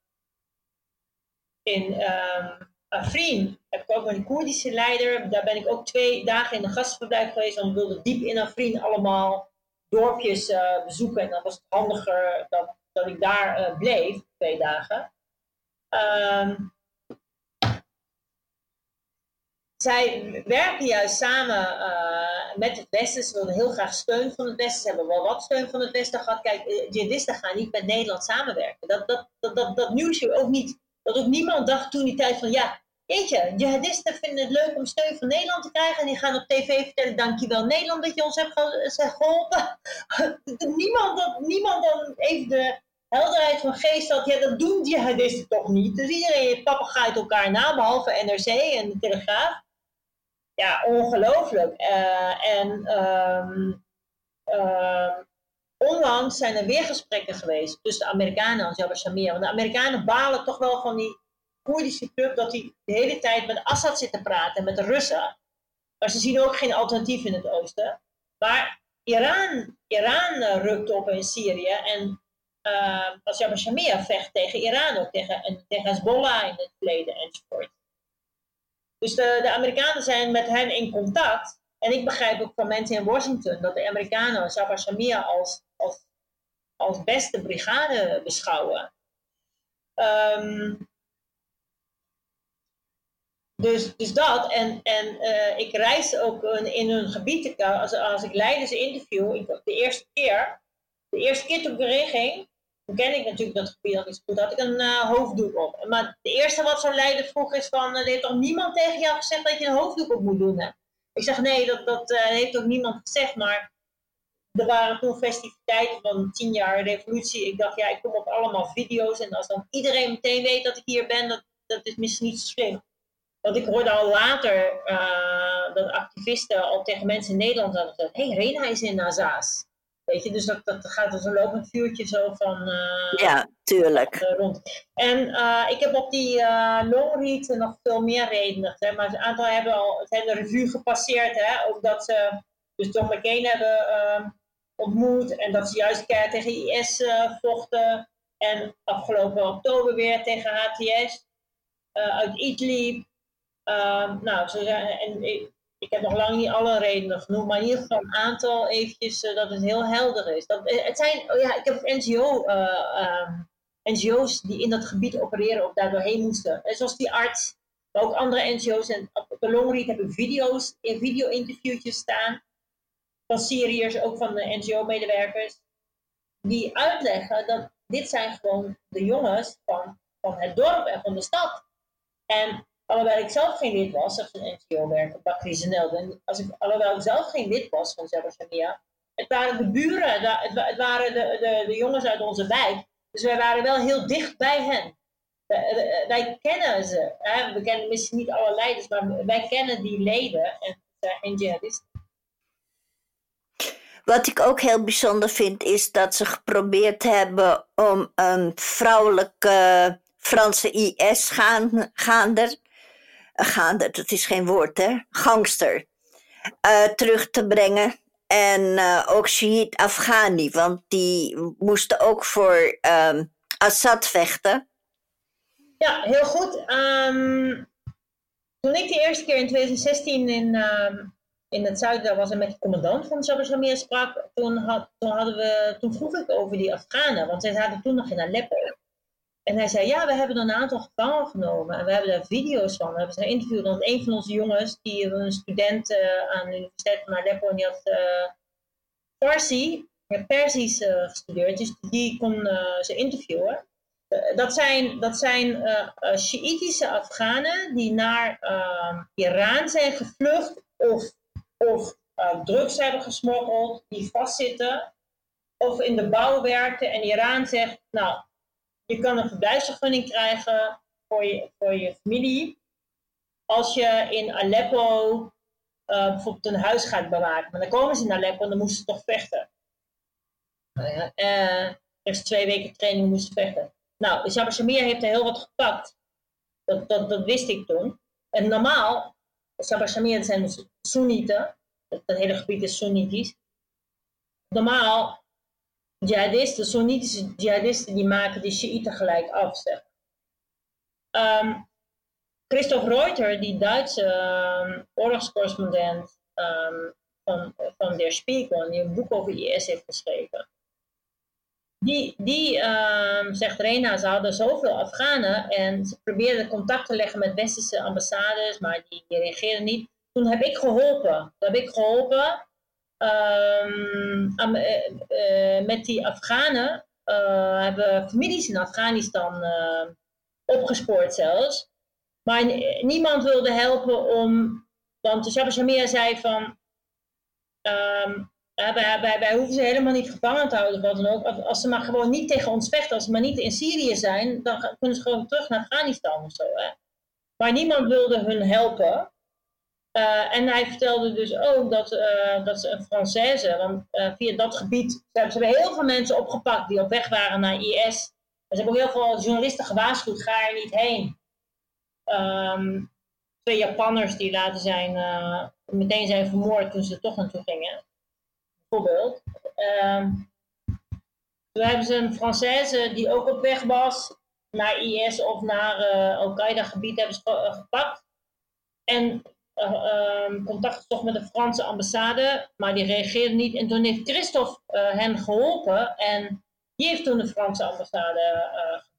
B: in um, Afrin heb ik ook een Koerdische leider. Daar ben ik ook twee dagen in een gastverblijf geweest. Want we wilden diep in Afrin allemaal dorpjes uh, bezoeken. En dan was het handiger dat, dat ik daar uh, bleef, twee dagen. Um, zij werken juist samen uh, met het Westen. Ze wilden heel graag steun van het Westen. Ze hebben wel wat steun van het Westen gehad. Kijk, jihadisten gaan niet met Nederland samenwerken. Dat, dat, dat, dat, dat nieuws je ook niet dat ook niemand dacht toen die tijd van ja, jeetje, jihadisten vinden het leuk om steun van Nederland te krijgen. En die gaan op tv vertellen, dankjewel Nederland dat je ons hebt geholpen. niemand, niemand dan even de helderheid van geest had, ja dat doen jihadisten toch niet. Dus iedereen papagaait elkaar na, behalve NRC en de Telegraaf. Ja, ongelooflijk. Uh, en um, onlangs zijn er weer gesprekken geweest tussen de Amerikanen en Jabba Shamir. Want de Amerikanen balen toch wel van die Koerdische club dat hij de hele tijd met Assad zit te praten en met de Russen. Maar ze zien ook geen alternatief in het oosten. Maar Iran, Iran rukt op in Syrië en uh, als Jabba Shamia vecht tegen Iran ook, tegen, tegen Hezbollah in het verleden enzovoort. Dus de, de Amerikanen zijn met hen in contact. En ik begrijp ook van mensen in Washington dat de Amerikanen Jabba Shamia als, als, beste brigade beschouwen. Um, dus, dus dat. En, en uh, ik reis ook in hun gebied. Als, als ik leiders interview, ik, de eerste keer, de eerste keer toen ik erin ging, toen ken ik natuurlijk dat gebied nog niet goed, had ik een uh, hoofddoek op. Maar het eerste wat zo'n leider vroeg is van, er heeft toch niemand tegen jou gezegd dat je een hoofddoek op moet doen? Ik zeg nee, dat, dat heeft ook niemand gezegd, maar er waren toen festiviteiten van tien jaar revolutie. Ik dacht, ja, ik kom op allemaal video's en als dan iedereen meteen weet dat ik hier ben, dat, dat is misschien niet zo slim. Want ik hoorde al later uh, dat activisten al tegen mensen in Nederland hadden gezegd: hé, hey, Rena is in Nazaas. Weet je, dus dat, dat gaat als een lopend vuurtje zo van. Uh,
A: ja, tuurlijk.
B: Uh, rond. En ik heb op die longread nog veel meer redenen gezegd, maar een aantal hebben al zijn de revue gepasseerd. Hè, ook dat ze dus John McCain hebben ehm, ontmoet en dat ze juist tegen IS vochten. En afgelopen oktober weer tegen HTS uit Idlib. Ehm, nou, ze en ik, heb nog lang niet alle redenen genoemd, maar in ieder geval een aantal eventjes uh, dat het heel helder is. Dat, eh, het zijn, oh ja, ik heb NGO, ehm, NGO's die in dat gebied opereren of daar doorheen moesten. En zoals die arts, maar ook andere NGO's. En op de Longread hebben video's, video-interviewtjes staan van Syriërs, ook van de NGO-medewerkers, die uitleggen dat dit zijn gewoon de jongens van, van het dorp en van de stad. En Alhoewel ik zelf geen lid was als een NGO-werker, Bakri Zenelde. Als ik, alhoewel ik zelf geen lid was van Jabba Het waren de buren, het, waren de, de, de jongens uit onze wijk. Dus wij waren wel heel dicht bij hen. wij kennen ze. We kennen misschien niet alle leiders, maar wij kennen die leden en, en jihadisten.
A: Wat ik ook heel bijzonder vind, is dat ze geprobeerd hebben om een vrouwelijke Franse IS-gaander gaande, dat is geen woord hè, gangster, uh, terug te brengen. En uh, ook Shahid Afghani, want die moesten ook voor um, Assad vechten.
B: Ja, heel goed. Um, toen ik de eerste keer in 2016 in, um, in het zuiden was en met de commandant van Jabba Jamia sprak, toen, toen, hadden we, toen vroeg ik over die Afghanen, want zij zaten toen nog in Aleppo. En hij zei, ja, we hebben een aantal gevangen genomen. En we hebben daar video's van. We hebben ze geïnterviewd. Want een van onze jongens, die een student uh, aan de Universiteit van Aleppo, en die had uh, Farsi, Persisch uh, gestudeerd. Dus die kon ze interviewen. dat zijn, dat zijn Shiïtische Afghanen die naar ehm, Iran zijn gevlucht of, of drugs hebben gesmokkeld, die vastzitten of in de bouw werken. En Iran zegt, nou, je kan een verblijfsvergunning krijgen voor je, voor je familie als je in Aleppo uh, bijvoorbeeld een huis gaat bewaken. Maar dan komen ze in Aleppo en dan moesten ze toch vechten. Uh, eerst twee weken training moesten vechten. Nou, de Shamir heeft er heel wat gepakt. Dat, dat, dat wist ik toen. En normaal, Jabba Shamir zijn dus Soenieten. Het, hele gebied is Soenitisch. Normaal jihadisten, Soenitische jihadisten, die maken de Shiiten gelijk af. Zeg. Um, Christoph Reuter, die Duitse um, oorlogscorrespondent um, van, van Der Spiegel, die een boek over IS heeft geschreven. Die, die zegt Rena, ze hadden zoveel Afghanen en ze probeerden contact te leggen met westerse ambassades, maar die, reageerden niet. Toen heb ik geholpen. Toen heb ik geholpen Um, met die Afghanen uh, hebben families in Afghanistan opgespoord zelfs. Maar niemand wilde helpen om. Want de Shabba zei van. Um, wij, wij, hoeven ze helemaal niet gevangen te houden, wat dan ook. Als ze maar gewoon niet tegen ons vechten, als ze maar niet in Syrië zijn, dan kunnen ze gewoon terug naar Afghanistan of zo. Hè? Maar niemand wilde hun helpen. Uh, en hij vertelde dus ook dat, uh, dat ze een Française, want uh, via dat gebied, ze hebben, ze heel veel mensen opgepakt die op weg waren naar IS. Ze hebben ook heel veel journalisten gewaarschuwd, ga er niet heen. Um, twee Japanners die later zijn, meteen zijn vermoord toen ze er toch naartoe gingen. Bijvoorbeeld. Ehm, toen hebben ze een Française die ook op weg was naar IS of naar uh, Al-Qaeda-gebied hebben ze eh, gepakt. En uh, contact gezocht met de Franse ambassade, maar die reageerde niet. En toen heeft Christophe hen geholpen en die heeft toen de Franse ambassade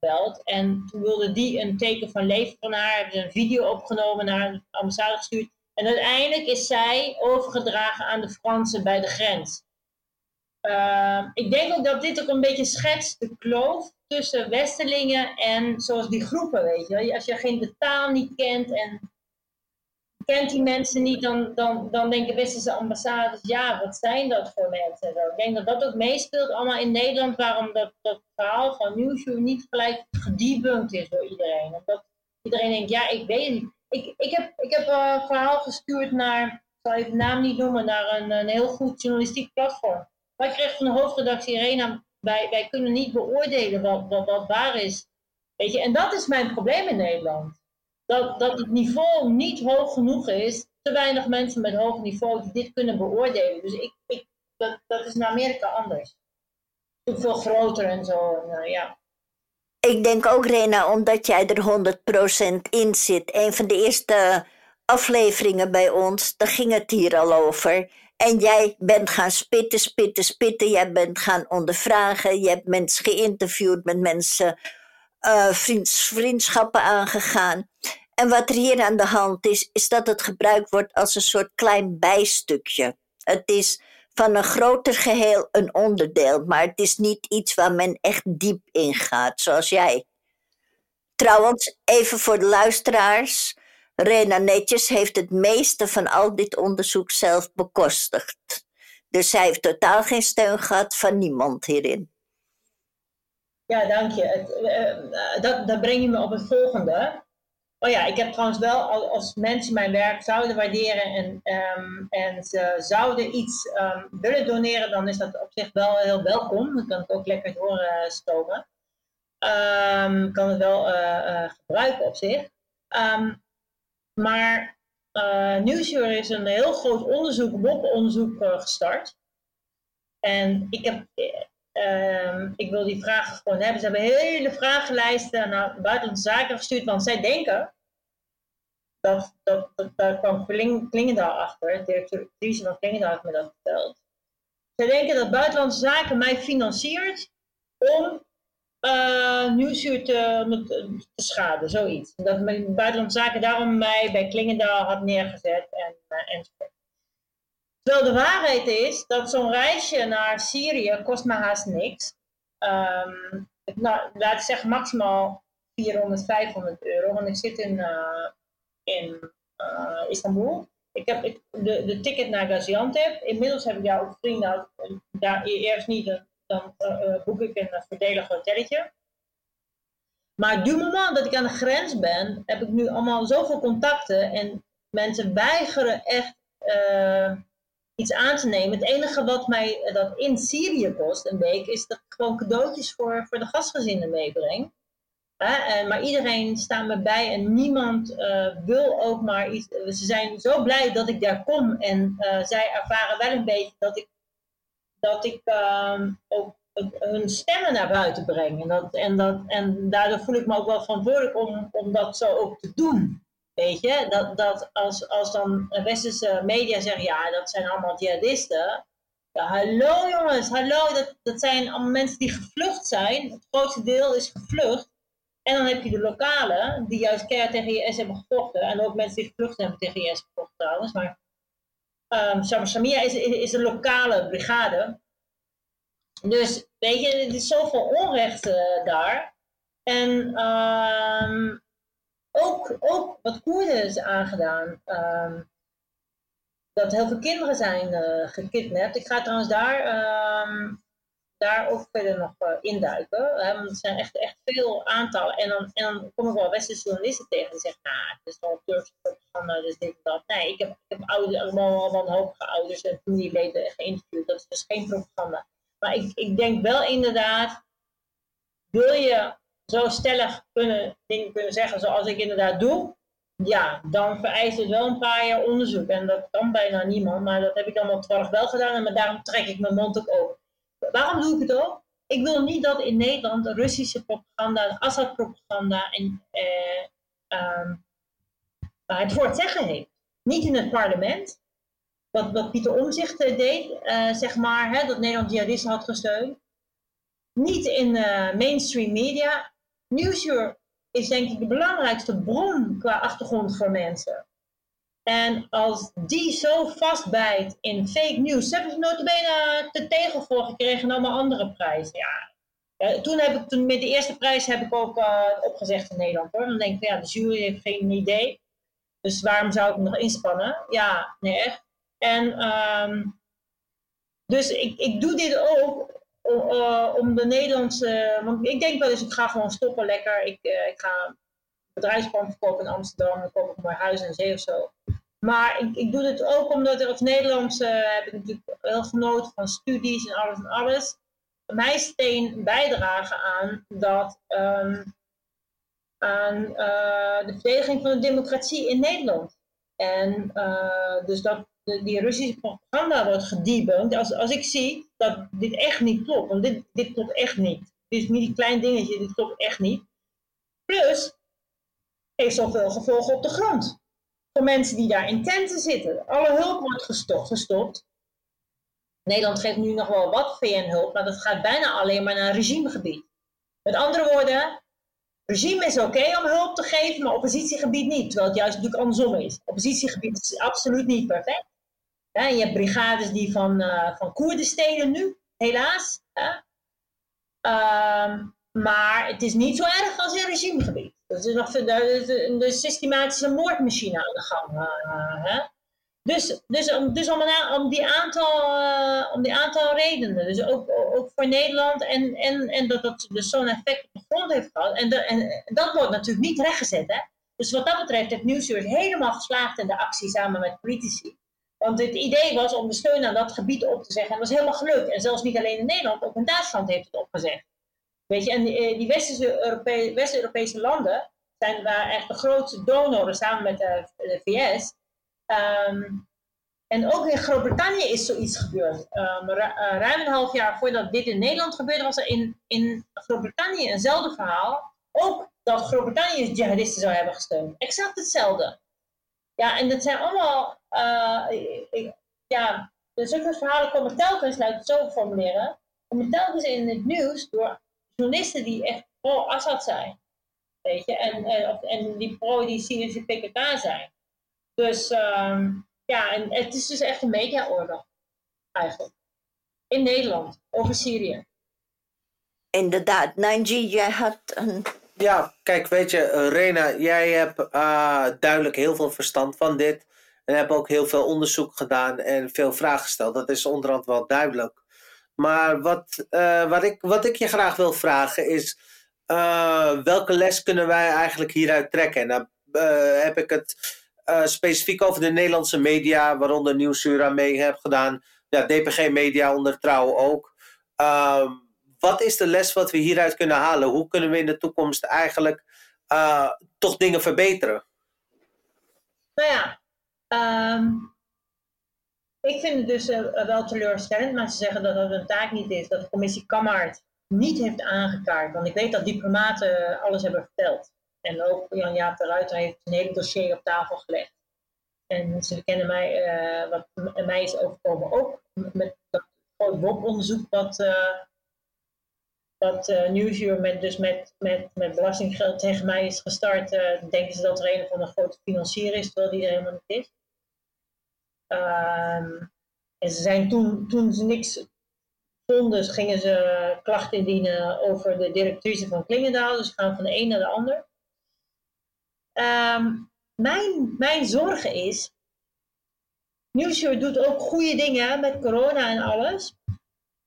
B: gebeld. En toen wilde die een teken van leven van haar, hebben ze een video opgenomen naar de ambassade gestuurd. En uiteindelijk is zij overgedragen aan de Fransen bij de grens. Uh, ik denk ook dat dit ook een beetje schetst de kloof tussen Westelingen en zoals die groepen, weet je. Als je geen de taal niet kent en kent die mensen niet, dan, dan, dan denken westerse ambassades, ja, wat zijn dat voor mensen? Ik denk dat dat ook meespeelt allemaal in Nederland, waarom dat, dat verhaal van Nieuwshow niet gelijk gedebunked is door iedereen. Omdat iedereen denkt, ja, ik weet het niet. Ik, ik heb, ik heb een verhaal gestuurd naar, ik zal even de naam niet noemen, naar een, een heel goed journalistiek platform. Maar ik kreeg van de hoofdredactie Irena, wij, wij kunnen niet beoordelen wat, wat, wat waar is. Weet je, en dat is mijn probleem in Nederland. Dat, dat het niveau niet hoog genoeg is. Te weinig mensen met hoog niveau die dit kunnen beoordelen. Dus ik, ik, dat, dat is in Amerika anders. Veel groter en zo. Nou, ja.
A: Ik denk ook, Rena, omdat jij er 100% in zit. Een van de eerste afleveringen bij ons, daar ging het hier al over. En jij bent gaan spitten, spitten, spitten. Jij bent gaan ondervragen. Je hebt mensen geïnterviewd, met mensen uh, vriendschappen aangegaan. En wat er hier aan de hand is, is dat het gebruikt wordt als een soort klein bijstukje. Het is van een groter geheel een onderdeel, maar het is niet iets waar men echt diep in gaat, zoals jij. Trouwens, even voor de luisteraars. Rena Netjes heeft het meeste van al dit onderzoek zelf bekostigd. Dus zij heeft totaal geen steun gehad van niemand hierin.
B: Ja, dank je. Het, uh, dat, dat breng je me op het volgende. Oh ja, ik heb trouwens wel, als mensen mijn werk zouden waarderen en, um, en ze zouden iets um, willen doneren, dan is dat op zich wel heel welkom. Dan kan ik ook lekker doorstomen. stomen. Um, kan het wel uh, uh, gebruiken op zich. maar uh, is een heel groot onderzoek, WOP-onderzoek gestart. En ik heb Um, ik wil die vragen gewoon hebben. Ze hebben hele vragenlijsten naar buitenlandse zaken gestuurd, want zij denken, dat, dat, daar kwam Klingendaal achter, directrice van Klingendaal heeft me dat verteld. Zij denken dat buitenlandse zaken mij financiert om uh, te, te, schaden, zoiets. Dat buitenlandse zaken daarom mij bij Klingendaal had neergezet en, uh, enzovoort. Terwijl de waarheid is dat zo'n reisje naar Syrië kost me haast niks. Um, nou, laat ik zeggen maximaal 400, 500 euro. Want ik zit in, uh, in uh, Istanbul. Ik heb de, de ticket naar Gaziantep. Inmiddels heb ik daar ook vrienden. Daar eerst niet, dan uh, boek ik een voordelig hotelletje. Maar du moment dat ik aan de grens ben, heb ik nu allemaal zoveel contacten. En mensen weigeren echt iets aan te nemen. Het enige wat mij eh, dat in Syrië kost een week, is dat ik gewoon cadeautjes voor, voor de gastgezinnen meebreng. en, maar iedereen staat me bij en niemand uh, wil ook maar iets. Ze zijn zo blij dat ik daar kom en zij ervaren wel een beetje dat ik, dat ik uh, ook hun stemmen naar buiten breng. En, dat, en, dat, en daardoor voel ik me ook wel verantwoordelijk om, om dat zo ook te doen. Weet je, dat, dat als, als dan westerse media zeggen, ja, dat zijn allemaal jihadisten. Ja, hallo jongens, hallo, dat, dat zijn allemaal mensen die gevlucht zijn. Het grootste deel is gevlucht. En dan heb je de lokale, die juist keihard tegen IS hebben gevochten. En ook mensen die gevlucht hebben tegen IS gevochten trouwens. Maar um, Samia is, is een lokale brigade. Dus weet je, er is zoveel onrecht uh, daar. En um, ook, wat Koerden is aangedaan. Um, dat heel veel kinderen zijn uh, gekidnapt. Ik ga trouwens daar, um, daar ook verder nog uh, induiken. Hè, want er zijn echt, echt veel aantallen. En dan, en kom ik wel westerse journalisten tegen die zeggen, nou, het is wel Turkse propaganda, dus dit en dat. Nee, ik heb, ik heb ouders, allemaal wanhopige ouders en familieleden geïnterviewd. Dat is dus geen propaganda. Maar ik, ik denk wel inderdaad, wil je zo stellig kunnen, dingen kunnen zeggen zoals ik inderdaad doe, ja, dan vereist het wel een paar jaar onderzoek. En dat kan bijna niemand, maar dat heb ik dan toevallig wel gedaan. En daarom trek ik mijn mond ook open. Waarom doe ik het ook? Ik wil niet dat in Nederland Russische propaganda, Assad-propaganda en eh, ehm, het het zeggen heeft. Niet in het parlement, wat, wat Pieter Omzicht deed, uh, zeg maar, hè, dat Nederland jihadisten had gesteund. Niet in uh, mainstream media. Newsuur is denk ik de belangrijkste bron qua achtergrond voor mensen. En als die zo vastbijt in fake news, hebben ze notabene te tegel voor gekregen en allemaal andere prijzen. Ja. toen heb ik toen met de eerste prijs heb ik ook uh, opgezegd in Nederland hoor. Dan denk ik, ja, de jury heeft geen idee. Dus waarom zou ik me nog inspannen? Ja, nee echt. En um, dus ik, ik doe dit ook uh, om de Nederlandse. Want ik denk wel eens, ik ga gewoon stoppen lekker. Ik, uh, ik ga een bedrijfspand verkopen in Amsterdam. Dan koop ik mooi huis in zee of zo. Maar ik, ik doe dit ook omdat er als Nederlandse heb ik natuurlijk heel genoten van studies en alles en alles. Mijn steen bijdragen aan dat um, aan de verdediging van de democratie in Nederland. En dus dat die Russische propaganda wordt gedebunked. Als, als ik zie dat dit echt niet klopt, want dit, dit klopt echt niet. Dit is niet een klein dingetje, dit klopt echt niet. Plus, heeft zoveel gevolgen op de grond. Voor mensen die daar in tenten zitten. Alle hulp wordt gestopt. gestopt. Nederland geeft nu nog wel wat VN-hulp, maar dat gaat bijna alleen maar naar regimegebied. Met andere woorden, regime is oké om hulp te geven, maar oppositiegebied niet. Terwijl het juist natuurlijk andersom is. Oppositiegebied is absoluut niet perfect. Ja, je hebt brigades die van, uh, van Koerden stelen nu, helaas. Uh, maar het is niet zo erg als in regimegebied. Er is nog de, systematische moordmachine aan de gang. Uh, hè? Dus, dus, om, dus om, een, om, die aantal, uh, om die aantal redenen. Dus ook, ook voor Nederland en, en, en dat dat dus zo'n effect op de grond heeft gehad. En, en dat wordt natuurlijk niet rechtgezet. Hè? Dus wat dat betreft heeft Nieuwsuur helemaal geslaagd in de actie samen met politici. Want het idee was om de steun aan dat gebied op te zeggen. En dat is helemaal gelukt. En zelfs niet alleen in Nederland, ook in Duitsland heeft het opgezegd. Weet je, en die, eh, die West-Europese West landen zijn daar echt de grootste donoren samen met de, VS. Ehm, en ook in Groot-Brittannië is zoiets gebeurd. Um, ruim een half jaar voordat dit in Nederland gebeurde, was er in, in Groot-Brittannië eenzelfde verhaal. Ook dat Groot-Brittannië jihadisten zou hebben gesteund. Exact hetzelfde. Ja, en dat zijn allemaal, uh, ja, dus zulke verhalen komen telkens, laat ik het zo formuleren, komen telkens in het nieuws door journalisten die echt pro-Assad zijn. Weet je, en, en, en die pro die Syrische PKK zijn. Dus um, ja, en het is dus echt een mediaoorlog, eigenlijk. In Nederland, over Syrië.
A: Inderdaad, Nanji, jij had een
C: ja, kijk, weet je, eh, Rena, jij hebt uh, duidelijk heel veel verstand van dit. En hebt ook heel veel onderzoek gedaan en veel vragen gesteld. Dat is onderhand wel duidelijk. Maar wat, uh, wat, ik, wat ik je graag wil vragen is: welke les kunnen wij eigenlijk hieruit trekken? En dan heb ik het specifiek over de Nederlandse media, waaronder Nieuwsuur mee heb gedaan. Ja, DPG Media onder trouw ook. Ehm, wat is de les wat we hieruit kunnen halen? Hoe kunnen we in de toekomst eigenlijk uh, toch dingen verbeteren?
B: Nou ja, um, ik vind het dus uh, wel teleurstellend, maar ze zeggen dat dat een taak niet is, dat de commissie Kammaert niet heeft aangekaart. Want ik weet dat diplomaten alles hebben verteld. En ook Jan-Jaap de Ruiter heeft een hele dossier op tafel gelegd. En ze kennen mij, wat mij is overkomen ook met dat groot WOP-onderzoek wat, wat uh, met, dus met, met, met belastinggeld tegen mij is gestart, uh, denken ze dat er een van de grote financier is, terwijl die er helemaal niet is. Um, en ze zijn toen, toen ze niks vonden, gingen ze klachten indienen over de directrice van Klingendaal. Dus gaan van de een naar de ander. Um, mijn, mijn zorgen is, Nieuwsuur doet ook goede dingen met corona en alles.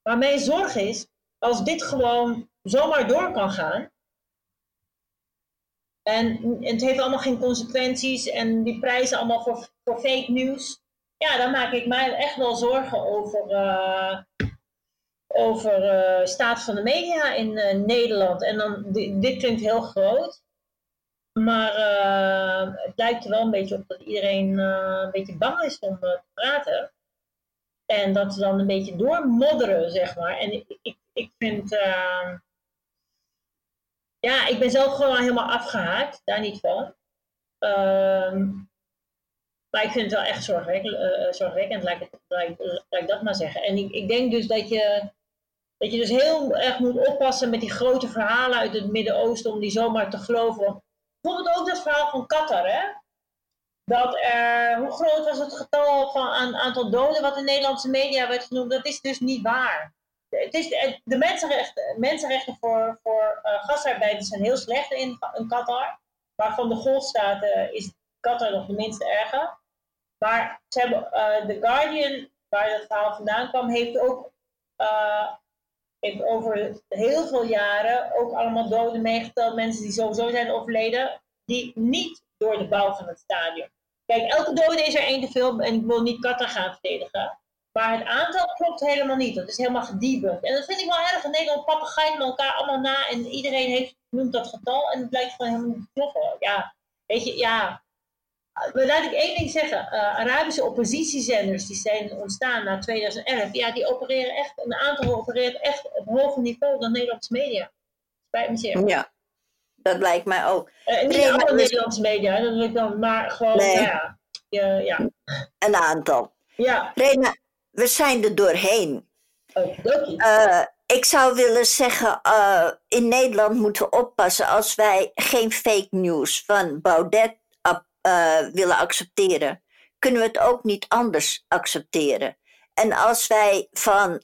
B: Maar mijn zorg is, als dit gewoon zomaar door kan gaan. En, het heeft allemaal geen consequenties en die prijzen allemaal voor, voor fake news. Ja, dan maak ik mij echt wel zorgen over, uh, over uh, staat van de media in uh, Nederland. En dan, dit, klinkt heel groot. maar het lijkt er wel een beetje op dat iedereen een beetje bang is om te praten. En dat ze dan een beetje doormodderen, zeg maar. En ik, ik vind. Uh, ja, ik ben zelf gewoon helemaal afgehaakt, daar niet van. Ehm, maar ik vind het wel echt zorgwekkend, uh, zorgwekkend laat, ik, dat maar zeggen. En ik, ik denk dus dat je, dat je dus heel erg moet oppassen met die grote verhalen uit het Midden-Oosten om die zomaar te geloven. Bijvoorbeeld ook dat verhaal van Qatar, hè? Dat hoe groot was het getal van aan, aantal doden wat in Nederlandse media werd genoemd? Dat is dus niet waar. Het is, de mensenrechten, mensenrechten voor, voor uh, gastarbeiders zijn heel slecht in, Qatar. Waarvan de golfstaten is Qatar nog de minste erge. Maar ze hebben, uh, The Guardian, waar dat verhaal vandaan kwam, heeft ook heeft over heel veel jaren ook allemaal doden meegeteld. Mensen die sowieso zijn overleden, die niet door de bouw van het stadion. Kijk, elke dode is er één te veel en ik wil niet Qatar gaan verdedigen. Maar het aantal klopt helemaal niet. Dat is helemaal gedebunked. En dat vind ik wel erg. In Nederland papegaaien elkaar allemaal na. En iedereen heeft, noemt dat getal. En het blijkt gewoon helemaal niet te kloppen. Ja, weet je, ja. Laat ik één ding zeggen. Uh, Arabische oppositiezenders die zijn ontstaan na 2011. Ja, die opereren echt, een aantal opereert echt op hoger niveau dan Nederlandse media. Spijt me zeer.
A: Ja, dat lijkt mij ook.
B: Uh, niet alle dus- Nederlandse media, dat wil ik dan, maar gewoon, nee. ja, ja, ja.
A: Een aantal.
B: Ja.
A: Rena, we zijn er doorheen. Uh, ik zou willen zeggen, uh, in Nederland moeten we oppassen als wij geen fake news van Baudet uh, willen accepteren. Kunnen we het ook niet anders accepteren? En als wij van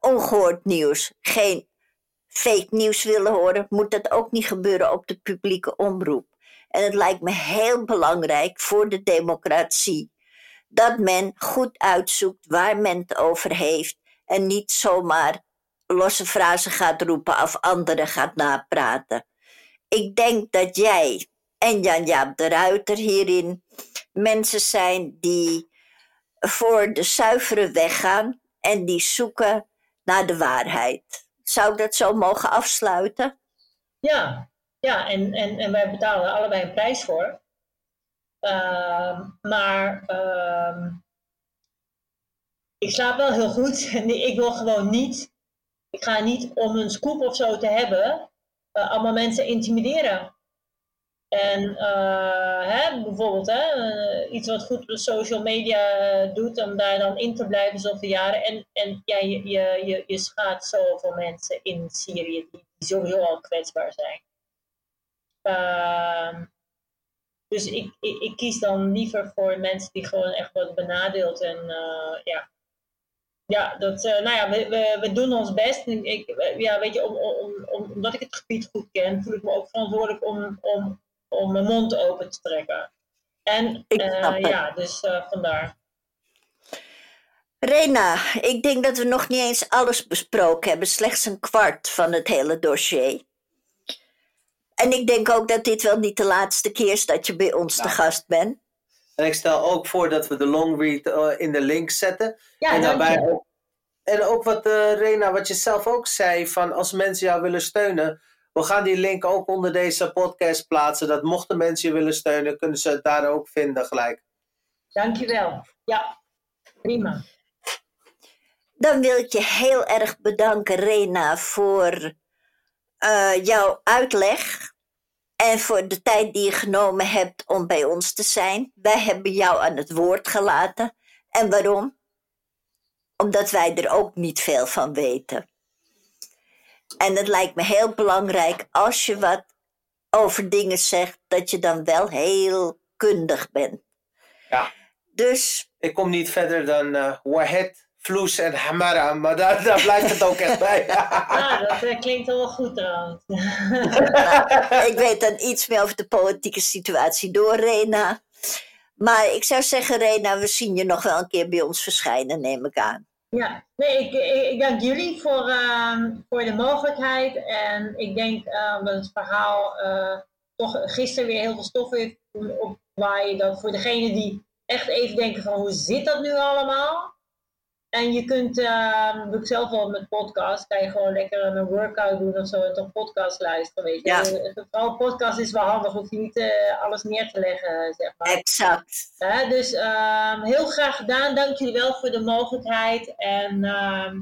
A: ongehoord nieuws geen fake nieuws willen horen, moet dat ook niet gebeuren op de publieke omroep. En het lijkt me heel belangrijk voor de democratie dat men goed uitzoekt waar men het over heeft en niet zomaar losse frasen gaat roepen of anderen gaat napraten. Ik denk dat jij en Jan-Jaap de Ruiter hierin mensen zijn die voor de zuivere weg gaan en die zoeken naar de waarheid. Zou ik dat zo mogen afsluiten?
B: Ja, ja en, en, en wij betalen allebei een prijs voor. Uh, maar uh, ik slaap wel heel goed. En ik wil gewoon niet. Ik ga niet om een scoop of zo te hebben. Uh, allemaal mensen intimideren. En uh, hè, bijvoorbeeld hè, uh, iets wat goed op social media doet, om daar dan in te blijven zoveel jaren. En, en ja, je, je, je, je schaadt zoveel mensen in Syrië die, die sowieso al kwetsbaar zijn. Dus ik, ik, ik, kies dan liever voor mensen die gewoon echt worden benadeeld. En uh, ja. Ja, dat, uh, nou ja, we, we, we, doen ons best. Ik, ja, weet je, om, om, om, omdat ik het gebied goed ken, voel ik me ook verantwoordelijk om, om, om mijn mond open te trekken. En uh, ja, dus vandaar.
A: Rena, ik denk dat we nog niet eens alles besproken hebben, slechts een kwart van het hele dossier. En ik denk ook dat dit wel niet de laatste keer is dat je bij ons ja. te gast bent.
C: En ik stel ook voor dat we de long read uh, in de link zetten.
B: Ja,
C: en
B: daarbij
C: ook, En ook wat uh, Rena, wat je zelf ook zei, van als mensen jou willen steunen, we gaan die link ook onder deze podcast plaatsen. Dat mochten mensen je willen steunen, kunnen ze het daar ook vinden gelijk.
B: Dankjewel. Ja, prima.
A: Dan wil ik je heel erg bedanken, Rena, voor uh, jouw uitleg. En voor de tijd die je genomen hebt om bij ons te zijn. Wij hebben jou aan het woord gelaten. En waarom? Omdat wij er ook niet veel van weten. En het lijkt me heel belangrijk als je wat over dingen zegt, dat je dan wel heel kundig bent.
C: Ja.
A: Dus.
C: Ik kom niet verder dan uh, Wahed Vloes en Hamara, maar daar, daar blijft het ook echt bij.
B: ah, dat uh, klinkt wel goed trouwens.
A: ik weet dan iets meer over de politieke situatie door, Rena. Maar ik zou zeggen, Rena, we zien je nog wel een keer bij ons verschijnen, neem ik aan.
B: Ja, nee, ik, ik, ik dank jullie voor, uh, voor de mogelijkheid. En ik denk uh, dat het verhaal uh, toch gisteren weer heel veel stof heeft opwaaien. Dat voor degenen die echt even denken van hoe zit dat nu allemaal? En je kunt, uh, doe ik zelf wel met podcast, kan je gewoon lekker een workout doen of zo en toch podcast luisteren, weet je.
A: Ja.
B: Eh, Vooral podcast is wel handig, hoef je niet eh, alles neer te leggen, zeg maar.
A: Exact.
B: Dus ehm, heel graag gedaan, dank jullie wel voor de mogelijkheid. En ehm,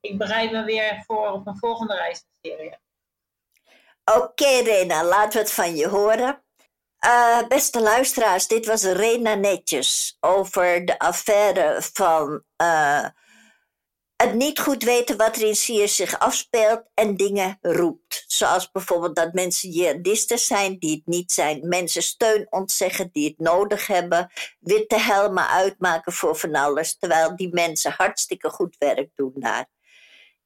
B: ik bereid me weer voor op een volgende reis in Syrië.
A: Oké, Rena, laten we het van je horen. Eh, beste luisteraars, dit was Rena Netjes over de affaire van eh, het niet goed weten wat er in Syrië zich afspeelt en dingen roept. Zoals bijvoorbeeld dat mensen jihadisten zijn die het niet zijn, mensen steun ontzeggen die het nodig hebben, witte helmen uitmaken voor van alles, terwijl die mensen hartstikke goed werk doen daar.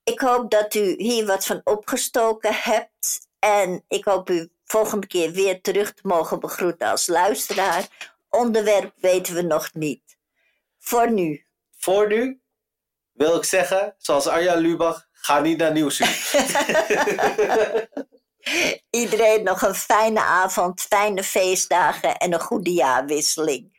A: Ik hoop dat u hier wat van opgestoken hebt en ik hoop u volgende keer weer terug te mogen begroeten als luisteraar. Onderwerp weten we nog niet. Voor nu.
C: Voor nu wil ik zeggen, zoals Arjan Lubach, ga niet naar Nieuwsuur.
A: Iedereen nog een fijne avond, fijne feestdagen en een goede jaarwisseling.